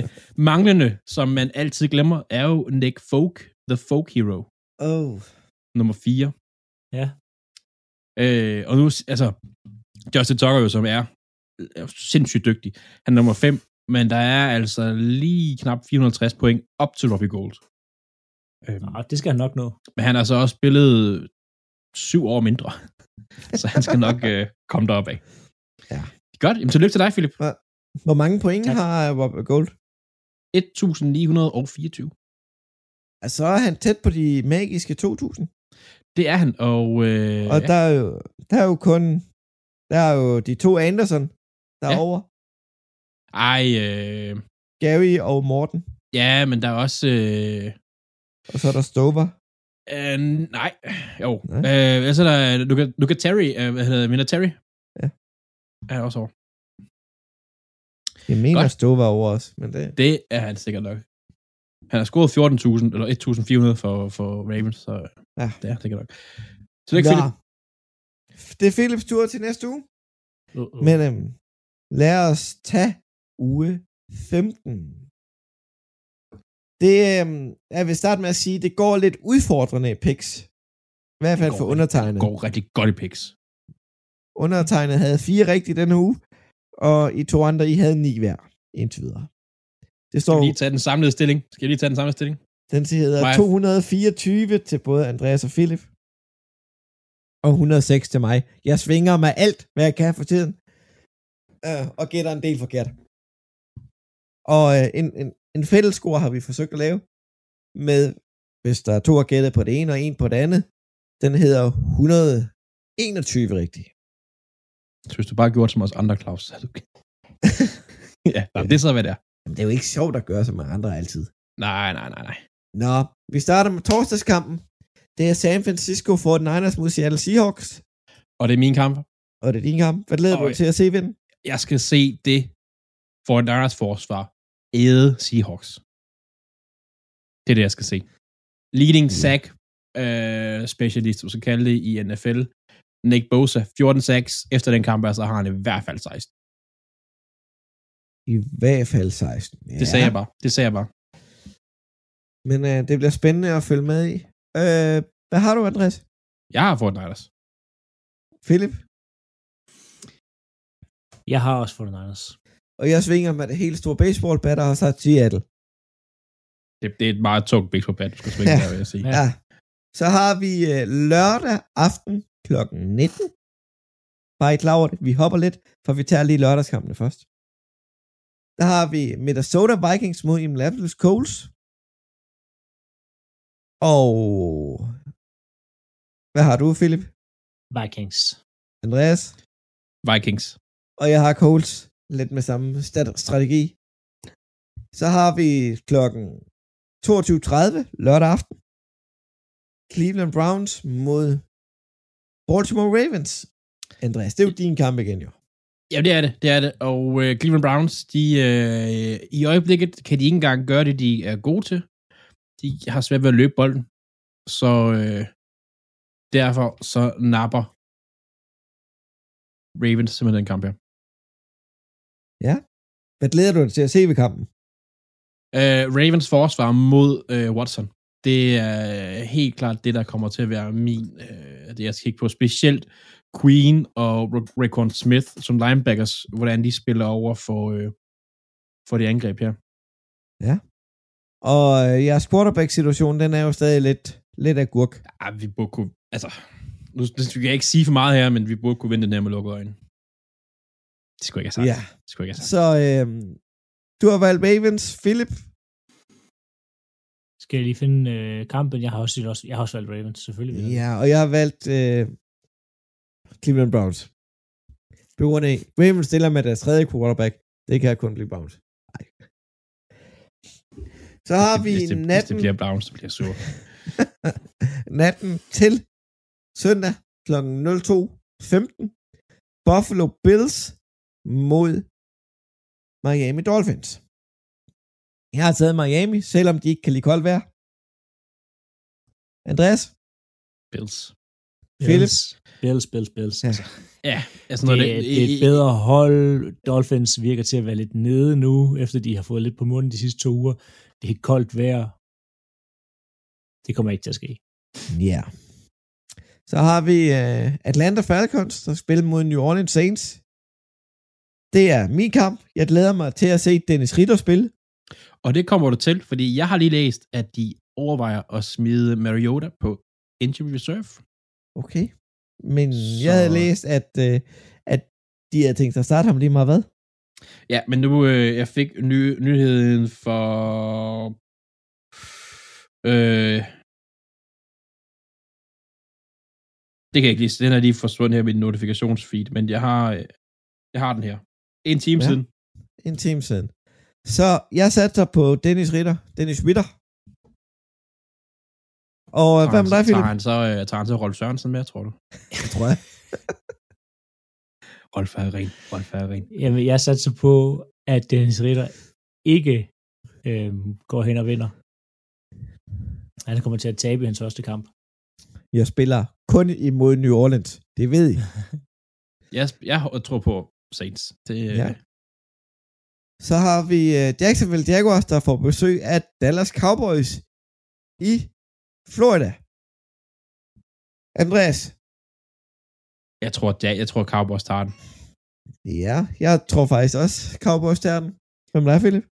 manglende, som man altid glemmer, er jo Nick Folk, The Folk Hero. Oh. nummer 4. Ja. Øh, og nu, altså, Justin Tucker jo, som er, er sindssygt dygtig. Han er nummer 5, men der er altså lige knap 450 point op til Robbie Gold. Øhm, Nå, det skal han nok nå. men han har så også spillet syv år mindre. så han skal nok øh, komme derop af. Ja. Godt, jamen tillykke til dig, Philip. Hvor mange point Tak. har Robert Gold? 1924. Altså, så er han tæt på de magiske 2000. Det er han, og, øh, Og ja, der er jo, der er jo kun, der er jo de to Anderson Ja. derovre. Ej, øh, Gary og Morten. Ja, men der er også... Øh, Og så er der Stover. øh, nej, jo. Nej. Øh, altså der er Luca, Luca Terry, øh, hvad hedder Mina Terry? Ja. Er også over. Jeg mener Godt. Stover over os, men det... Det er han sikkert nok. Han har scoret 14.000, eller 1.400 for, for Ravens, så Ja. det er sikkert nok. Så det er ikke Nå. Det er Philips tur til næste uge. Uh-uh. Men øhm, lad os tage uge 15. Det øhm, jeg vil starte med at sige, det går lidt udfordrende i picks. I hvert fald Det for går undertegnet. går rigtig godt i picks. Undertegnet havde fire rigtige denne uge, og I to andre, I havde ni hver, indtil videre. Det Skal står, vi lige tage den samlede stilling? Skal vi lige tage den samlede stilling? den hedder Mig. 224 til både Andreas og Philip, og 106 til mig. Jeg svinger mig alt, hvad jeg kan for tiden, øh, og gætter en del forkert. Og øh, en, en, en fællescore har vi forsøgt at lave, med, hvis der er to har gættet på det ene og en på det andet, den hedder 121 rigtigt. Så hvis du bare gjorde som os andre, Claus, så er du... ja, nej, det er så, hvad det er. Jamen, det er jo ikke sjovt at gøre som andre altid. Nej, nej, nej, nej. Nå, vi starter med torsdagskampen. Det er San Francisco 49ers mod Seattle Seahawks, Og det er min kamp. og det er din kamp. Hvad glæder du dig til at se ved den? Jeg skal se det for Niners forsvar æde Seahawks. Det er det, jeg skal se. Leading sack øh, specialist, du skal kalde det i NFL. Nick Bosa, 14 sacks. Efter den kamp, så har han i hvert fald 16. I hvert fald 16. Ja. Det sagde jeg bare. Det sagde jeg bare. Men øh, det bliver spændende at følge med i. Øh, hvad har du, Andreas? Jeg har fået Niners. Philip? Jeg har også fået Niners. Og jeg svinger med det helt store baseballbat, og har sagt Seattle. Det, det er et meget tungt big på bat, du skal svinge Ja. der, vil jeg sige. Ja. Ja. Så har vi øh, lørdag aften kl. 19. Bare over det. Vi hopper lidt, for vi tager lige lørdagskampene først. Der har vi Minnesota Vikings mod Indianapolis Colts. Og... Hvad har du, Philip? Vikings. Andreas? Vikings. Og jeg har Colts. Lidt med samme strategi. Så har vi klokken 22.30 lørdag aften. Cleveland Browns mod Baltimore Ravens. Andreas, det er jo din kamp igen, jo. Ja, det er det. Det er det. Og øh, Cleveland Browns, de, øh, i øjeblikket kan de ikke engang gøre det, de er gode til. De har svært ved at løbe bolden. Så øh, derfor så napper Ravens simpelthen den kamp her. Hvad glæder du dig til at se ved kampen? Øh, Ravens forsvar mod øh, Watson. Det er helt klart det, der kommer til at være min, øh, det jeg skal kigge på. Specielt Queen og Ra- Raekwon Smith som linebackers, hvordan de spiller over for, øh, for det angreb her. Og øh, jeres quarterback-situation, den er jo stadig lidt, lidt af gurk. Ja, vi burde kunne, altså, nu det skal jeg ikke sige for meget her, men vi burde kunne vinde den her med lukkede øjne. Det skulle jeg ikke have sagt. Ja. Det skulle ikke have sagt. Så øh, du har valgt Ravens, Philip. Skal jeg lige finde øh, kampen? Jeg har også, jeg har også valgt Ravens, selvfølgelig. Ja, og jeg har valgt øh, Cleveland Browns. På grund af, Ravens stiller med deres tredje quarterback. Det kan kun blive Browns. Nej. Så har vi hvis det, Hvis natten, det bliver Browns, så bliver jeg sur. natten til søndag kl. 02.15. Buffalo Bills mod Miami Dolphins. Jeg har taget Miami, selvom de ikke kan lide koldt vejr. Andreas? Bills. Philip? Bills, Bills, Bills. Ja. Altså, Ja, altså det, noget, det, det er et bedre hold. Dolphins virker til at være lidt nede nu, efter de har fået lidt på munden de sidste to uger. Det er koldt vejr. Det kommer ikke til at ske. Ja. Så har vi uh, Atlanta Falcons, der spiller mod New Orleans Saints. Det er min kamp. Jeg glæder mig til at se Dennis Ritter spille. Og det kommer du til, fordi jeg har lige læst, at de overvejer at smide Mariota på injury reserve. Okay. Men Så- jeg havde læst, at, uh, at de havde tænkt sig at starte ham lige meget hvad? Ja, men nu øh, jeg fik ny, nyheden for... Øh, det kan jeg ikke lige... Den er lige forsvundet her med min notifikationsfeed, men jeg har, øh, jeg har den her. En time Ja. siden. En time siden. Så jeg satser på Dennis Ritter. Dennis Ritter. Og øh, hvad med dig, tager Philip? han så, øh, tager han så Rolf Sørensen med, tror du? Det tror jeg. Rolf er ren. Rolf er ren. Jamen, jeg satser på, at Dennis Ritter ikke øh, går hen og vinder. Han kommer til at tabe i hans første kamp. Jeg spiller kun imod New Orleans. Det ved I. Jeg, jeg tror på Saints. Det, Ja. ja. Så har vi øh, Jacksonville Jaguars, der får besøg af Dallas Cowboys i Florida. Andreas. Jeg tror, ja, jeg tror Cowboys tager den. Ja, jeg tror faktisk også Cowboys tager den. Hvem er Philip?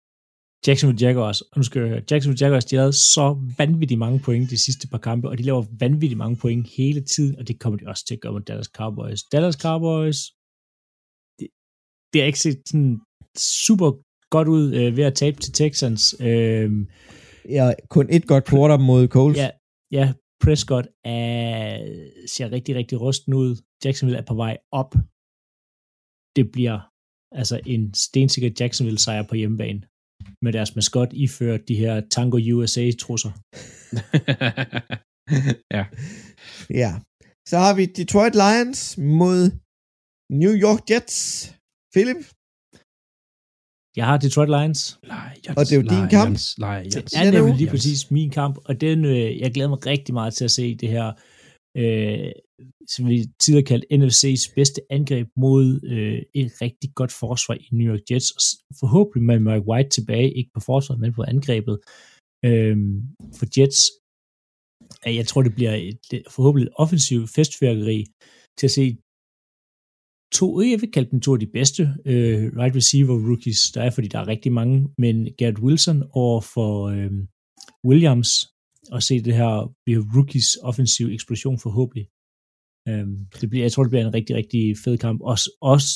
Jacksonville Jaguars, og nu skal jeg høre, Jacksonville Jaguars, de har lavet så vanvittigt mange point de sidste par kampe, og de laver vanvittigt mange point hele tiden, og det kommer de også til at gøre med Dallas Cowboys. Dallas Cowboys, det er ikke set sådan super godt ud øh, ved at tabe til Texans. Øh, Ja, kun et godt quarter mod Coles. ja, ja, Prescott er, ser rigtig, rigtig rusten ud. Jacksonville er på vej op. Det bliver altså en stensikker Jacksonville sejr på hjemmebane med deres maskot iført de her Tango USA-trusser. ja. ja. Så har vi Detroit Lions mod New York Jets. Philip? Jeg har Detroit Lions. Lions, Og det er jo din kamp. Lions, Lions. Det Ja, er er nemlig jo- lige præcis min kamp, og den, øh, jeg glæder mig rigtig meget til at se det her, øh, som vi tidligere kaldte NFC's bedste angreb mod øh, et rigtig godt forsvar i New York Jets, forhåbentlig med Mike White tilbage, ikke på forsvaret, men på angrebet. Øh, for Jets, jeg tror, det bliver et, forhåbentlig et offensivt festfyrkeri til at se to, jeg vil kalde dem to af de bedste øh, right receiver rookies, der er, fordi der er rigtig mange, men Garrett Wilson over for øh, Williams, og se det her bliver rookies offensiv eksplosion forhåbentlig. Øh, det bliver, jeg tror, det bliver en rigtig, rigtig fed kamp. Også, også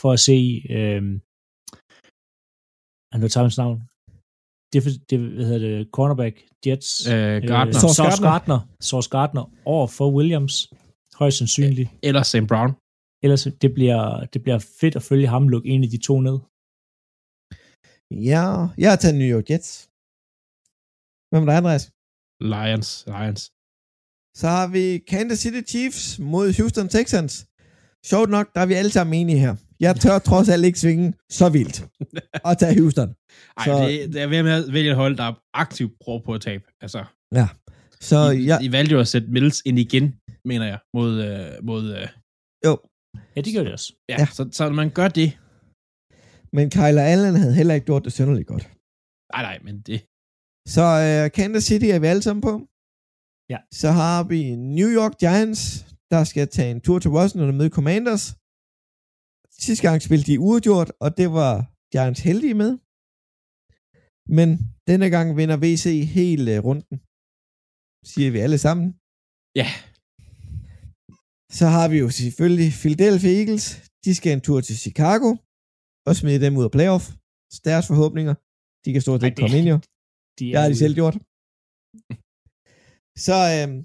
for at se, øh, han tager hans navn, det, det hvad hedder det, cornerback, Jets, Øh, Gardner. Øh, Sauce Gardner. Gardner. Sauce Gardner over for Williams, højst sandsynligt. Eller Sam Brown. Ellers det bliver, det bliver fedt at følge ham lukke en af de to ned. Ja, jeg har taget New York Jets. Hvem er der, Andreas? Lions. Lions. Så har vi Kansas City Chiefs mod Houston Texans. Sjovt nok, der er vi alle sammen enige her. Jeg tør trods alt ikke svinge så vildt og tage Houston. Ej, Så- det, det er ved med at vælge et hold, der aktivt prøver på at tabe. Altså, Så I, jeg, I valgte jo at sætte Mills ind igen, mener jeg, mod, øh, mod øh, jo, Ja, det gør det også. ja, Ja. Så, så når man gør det, men Kyler Allen havde heller ikke gjort det synderligt godt. nej nej, men det, Så uh, Kansas City er vi alle sammen på. Ja. Så har vi New York Giants, der skal tage en tur til Washington og møde Commanders. Sidste gang spillede de uafgjort, og det var Giants heldige med. Men denne gang vinder VC hele runden. Siger vi alle sammen. ja, Så har vi jo selvfølgelig Philadelphia Eagles. De skal en tur til Chicago og smide dem ud af playoff. Så deres forhåbninger. De kan stort set ikke komme ind jo. De Det har de selv gjort. Så øhm,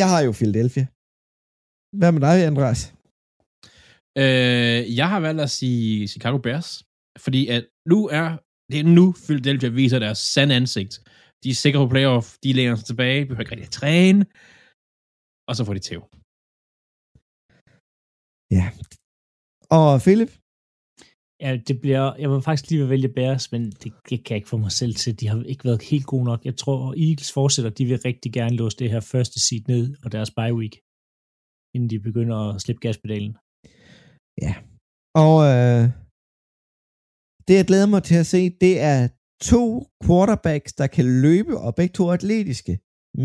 jeg har jo Philadelphia. Hvad med dig, Andreas? øh, jeg har valgt at sige Chicago Bears, fordi at nu er, det er nu Philadelphia viser deres sande ansigt. De er sikre på playoff, de læner sig tilbage, behøver ikke rigtig at træne, og så får de tæv. Og Philip? Ja, det bliver, jeg var faktisk lige ved at vælge Bears, men det, det kan jeg ikke få mig selv til. De har ikke været helt gode nok. Jeg tror, Eagles fortsætter. De vil rigtig gerne låse det her første seed ned og deres bye week, inden de begynder at slippe gaspedalen. Ja. Og øh, det, jeg glæder mig til at se, det er to quarterbacks, der kan løbe, og begge to er atletiske.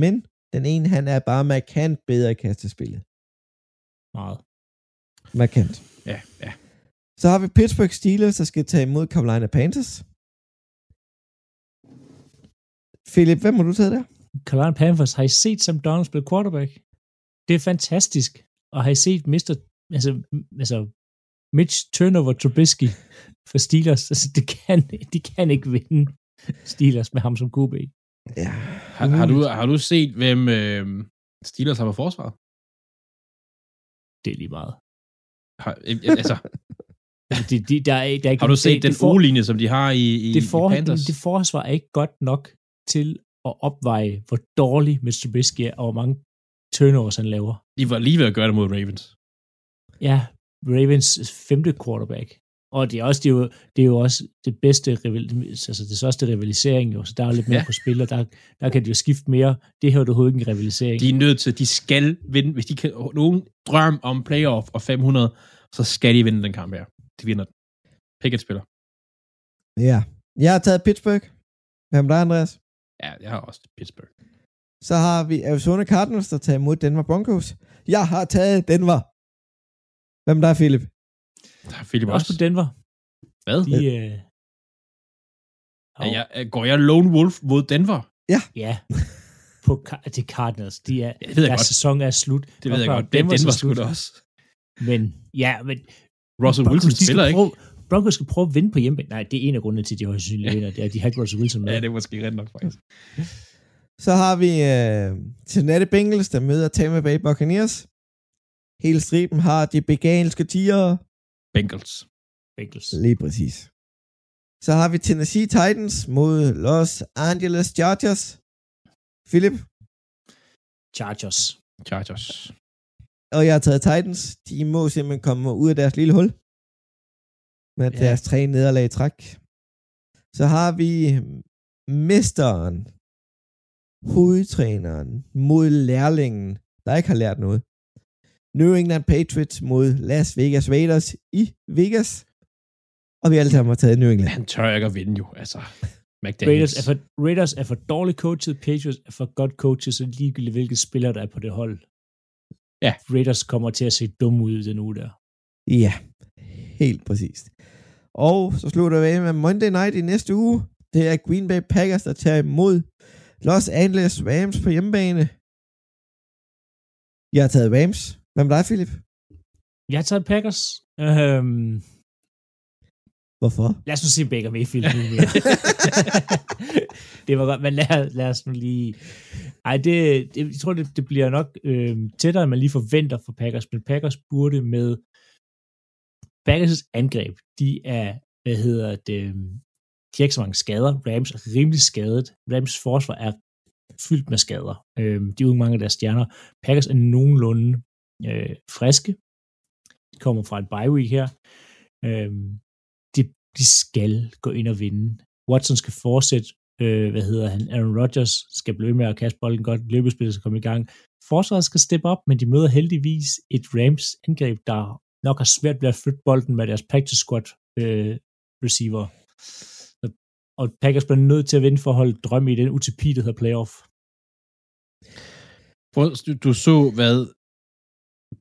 Men den ene, han er bare markant bedre i kastespillet. Meget. Ja, Markant. ja. Så har vi Pittsburgh Steelers, der skal tage imod Carolina Panthers. Philip, hvem har du taget der? Carolina Panthers, har I set Sam Donald spille quarterback? Det er fantastisk. Og har I set Mr. Altså, altså Mitch Turnover Trubisky for Steelers? Altså, det kan, de kan ikke vinde Steelers med ham som QB. Ja. Har, har, du, har du set, hvem øh, Steelers har på forsvaret? Det er lige meget. Har, altså, De, de, der, er, der er ikke, Har du set det, den for- O-linje, som de har i, i, det, for, i Panthers? det forsvar er ikke godt nok til at opveje, hvor dårlig Mr. Trubisky er, og hvor mange turnovers han laver. De var lige ved at gøre det mod Ravens. Ja, Ravens femte quarterback. Og det er, også, det, er jo, det er jo også det bedste altså det største rivalisering, jo, så der er jo lidt mere Ja. på spil, og der, der kan de jo skifte mere. Det her er jo overhovedet ikke en rivalisering. De er nødt til, de skal vinde. Hvis de kan nogen drøm om playoff og 500, så skal de vinde den kamp her. De vinder den. Pickett spiller. Ja. Jeg har taget Pittsburgh. Med dig, Andreas? Ja, jeg har også Pittsburgh. Så har vi Arizona Cardinals, der tager imod Denver Broncos. Jeg har taget Denver. Hvad med dig, Philip? Der er Philip også også. på Denver. Hvad? De, øh, Er jeg, går jeg Lone Wolf mod Denver? ja, på Car- til Cardinals. De er, Ja, det ved jeg deres godt. sæson er slut. Det ved jeg godt. Denver er slut. også. Men ja, men Russell Broncos, Wilson spiller ikke. prøve, Broncos skal prøve at vinde på hjemme. Nej, det er en af grundene til, at de højst sandsynligt vinder. Det er, at de har ikke Russell Wilson med. Ja, det er måske rent nok, faktisk. Så har vi uh, Cincinnati Bengals, der møder Tampa Bay Buccaneers. Hele striben har de beganske tiger. Bengals. Bengals. Lige præcis. Så har vi Tennessee Titans mod Los Angeles Chargers. Philip, Chargers. Chargers. og jeg har taget Titans. De må simpelthen komme ud af deres lille hul. Med Ja. deres tre nederlag i træk. Så har vi mesteren, hovedtræneren mod lærlingen, der ikke har lært noget. New England Patriots mod Las Vegas Raiders i Vegas. Og vi alle sammen har taget New England. Han tør ikke at vinde jo, altså. Raiders er, for, Raiders er for dårligt coachet, Patriots er for godt coachet, så ligegyldigt hvilke spillere, der er på det hold. Ja. Raiders kommer til at se dumme ud den uge der. Ja, helt præcist. Og så slutter vi af med Monday Night i næste uge. Det er Green Bay Packers, der tager imod Los Angeles Rams på hjemmebane. Jeg har taget Rams. Hvad med dig, Philip? Jeg har taget Packers. Øhm, Hvorfor? lad os nu se Baker Mayfield nu mere. det var godt, men lad, lad os nu lige... Ej, det, det, jeg tror, det, det bliver nok øh, tættere, end man lige forventer for Packers, men Packers burde med Packers' angreb, de er, hvad hedder det, de har ikke så mange skader. Rams er rimelig skadet. Rams forsvar er fyldt med skader. Øh, de er jo mange af deres stjerner. Packers er nogenlunde øh, friske. De kommer fra et bye week her. Øh, de, de skal gå ind og vinde. Watson skal fortsætte, øh, hvad hedder han, Aaron Rodgers skal blive med at kaste bolden godt, løbespillet skal komme i gang. Forsvaret skal steppe op, men de møder heldigvis et Rams angreb, der nok har svært ved at flytte bolden med deres practice squad øh, receiver. Og Packers bliver nødt til at vinde for at holde drøm i den utopi, der hedder playoff. Du, du så, hvad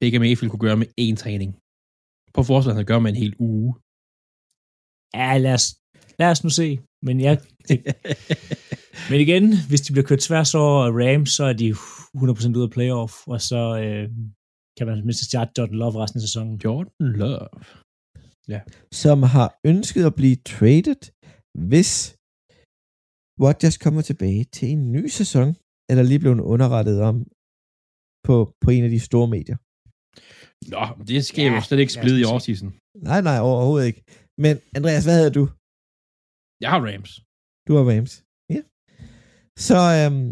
Baker Mayfield kunne gøre med én træning. På forsvaret, han gør med en hel uge. Ja, lad os, lad os nu se. Men, jeg, men igen, hvis de bliver kørt tværs over Rams, så er de 100% ude af playoff, og så øh, kan man mindst starte Jordan Love resten af sæsonen. Jordan Love. Som har ønsket at blive traded, hvis Rodgers kommer tilbage til en ny sæson, eller lige blevet underrettet om på, på en af de store medier. Nå, det skal ja, jo slet ikke splide i årsseason. Nej, nej, overhovedet ikke. Men Andreas, hvad hedder du? Jeg har Rams. Du har Rams. Ja. Så øhm,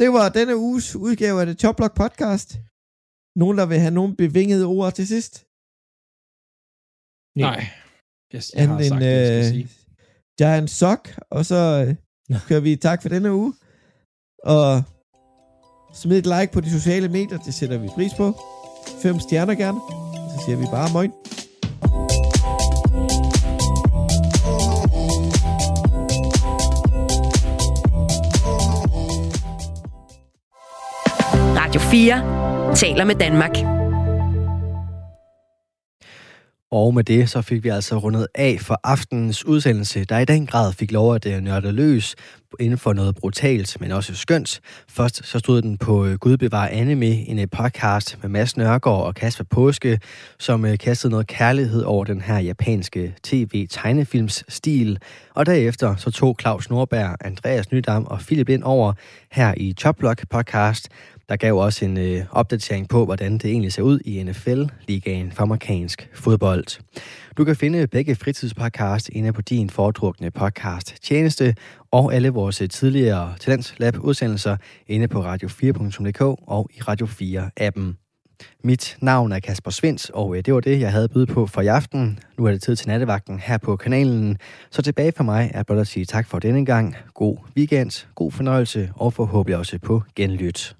det var denne uges udgave af det Top Block podcast. Nogen, der vil have nogle bevingede ord til sidst? Ja. Nej. Jeg, jeg har Anden sagt, det, jeg skal øh, sige. Giant Sock, og så øh, kører vi tak for denne uge. Og smid et like på de sociale medier, det sætter vi pris på. Fem stjerner gerne. Så siger vi bare moin. Radio 4 taler med Danmark. Og med det, så fik vi altså rundet af for aftenens udsendelse, der i den grad fik lov at øh, nørde løs inden for noget brutalt, men også skønt. Først så stod den på øh, Gud bevar anime, en øh, podcast med Mads Nørgaard og Kasper Påske, som kastede noget kærlighed over den her japanske tv-tegnefilms stil. Og derefter så tog Claus Norberg, Andreas Nydam og Philip ind over her i Choplock podcast, der gav også en øh, opdatering på, hvordan det egentlig ser ud i NFL-ligaen for amerikansk fodbold. Du kan finde begge fritidspodcast inde på din foretrukne podcast tjeneste, og alle vores tidligere Talents Lab udsendelser inde på radio4.dk og i Radio 4-appen. Mit navn er Kasper Svens, og øh, det var det, jeg havde byde på for i aften. Nu er det tid til nattevagten her på kanalen. Så tilbage for mig er blot at sige tak for denne gang. God weekend, god fornøjelse og forhåbentlig også på genlyt.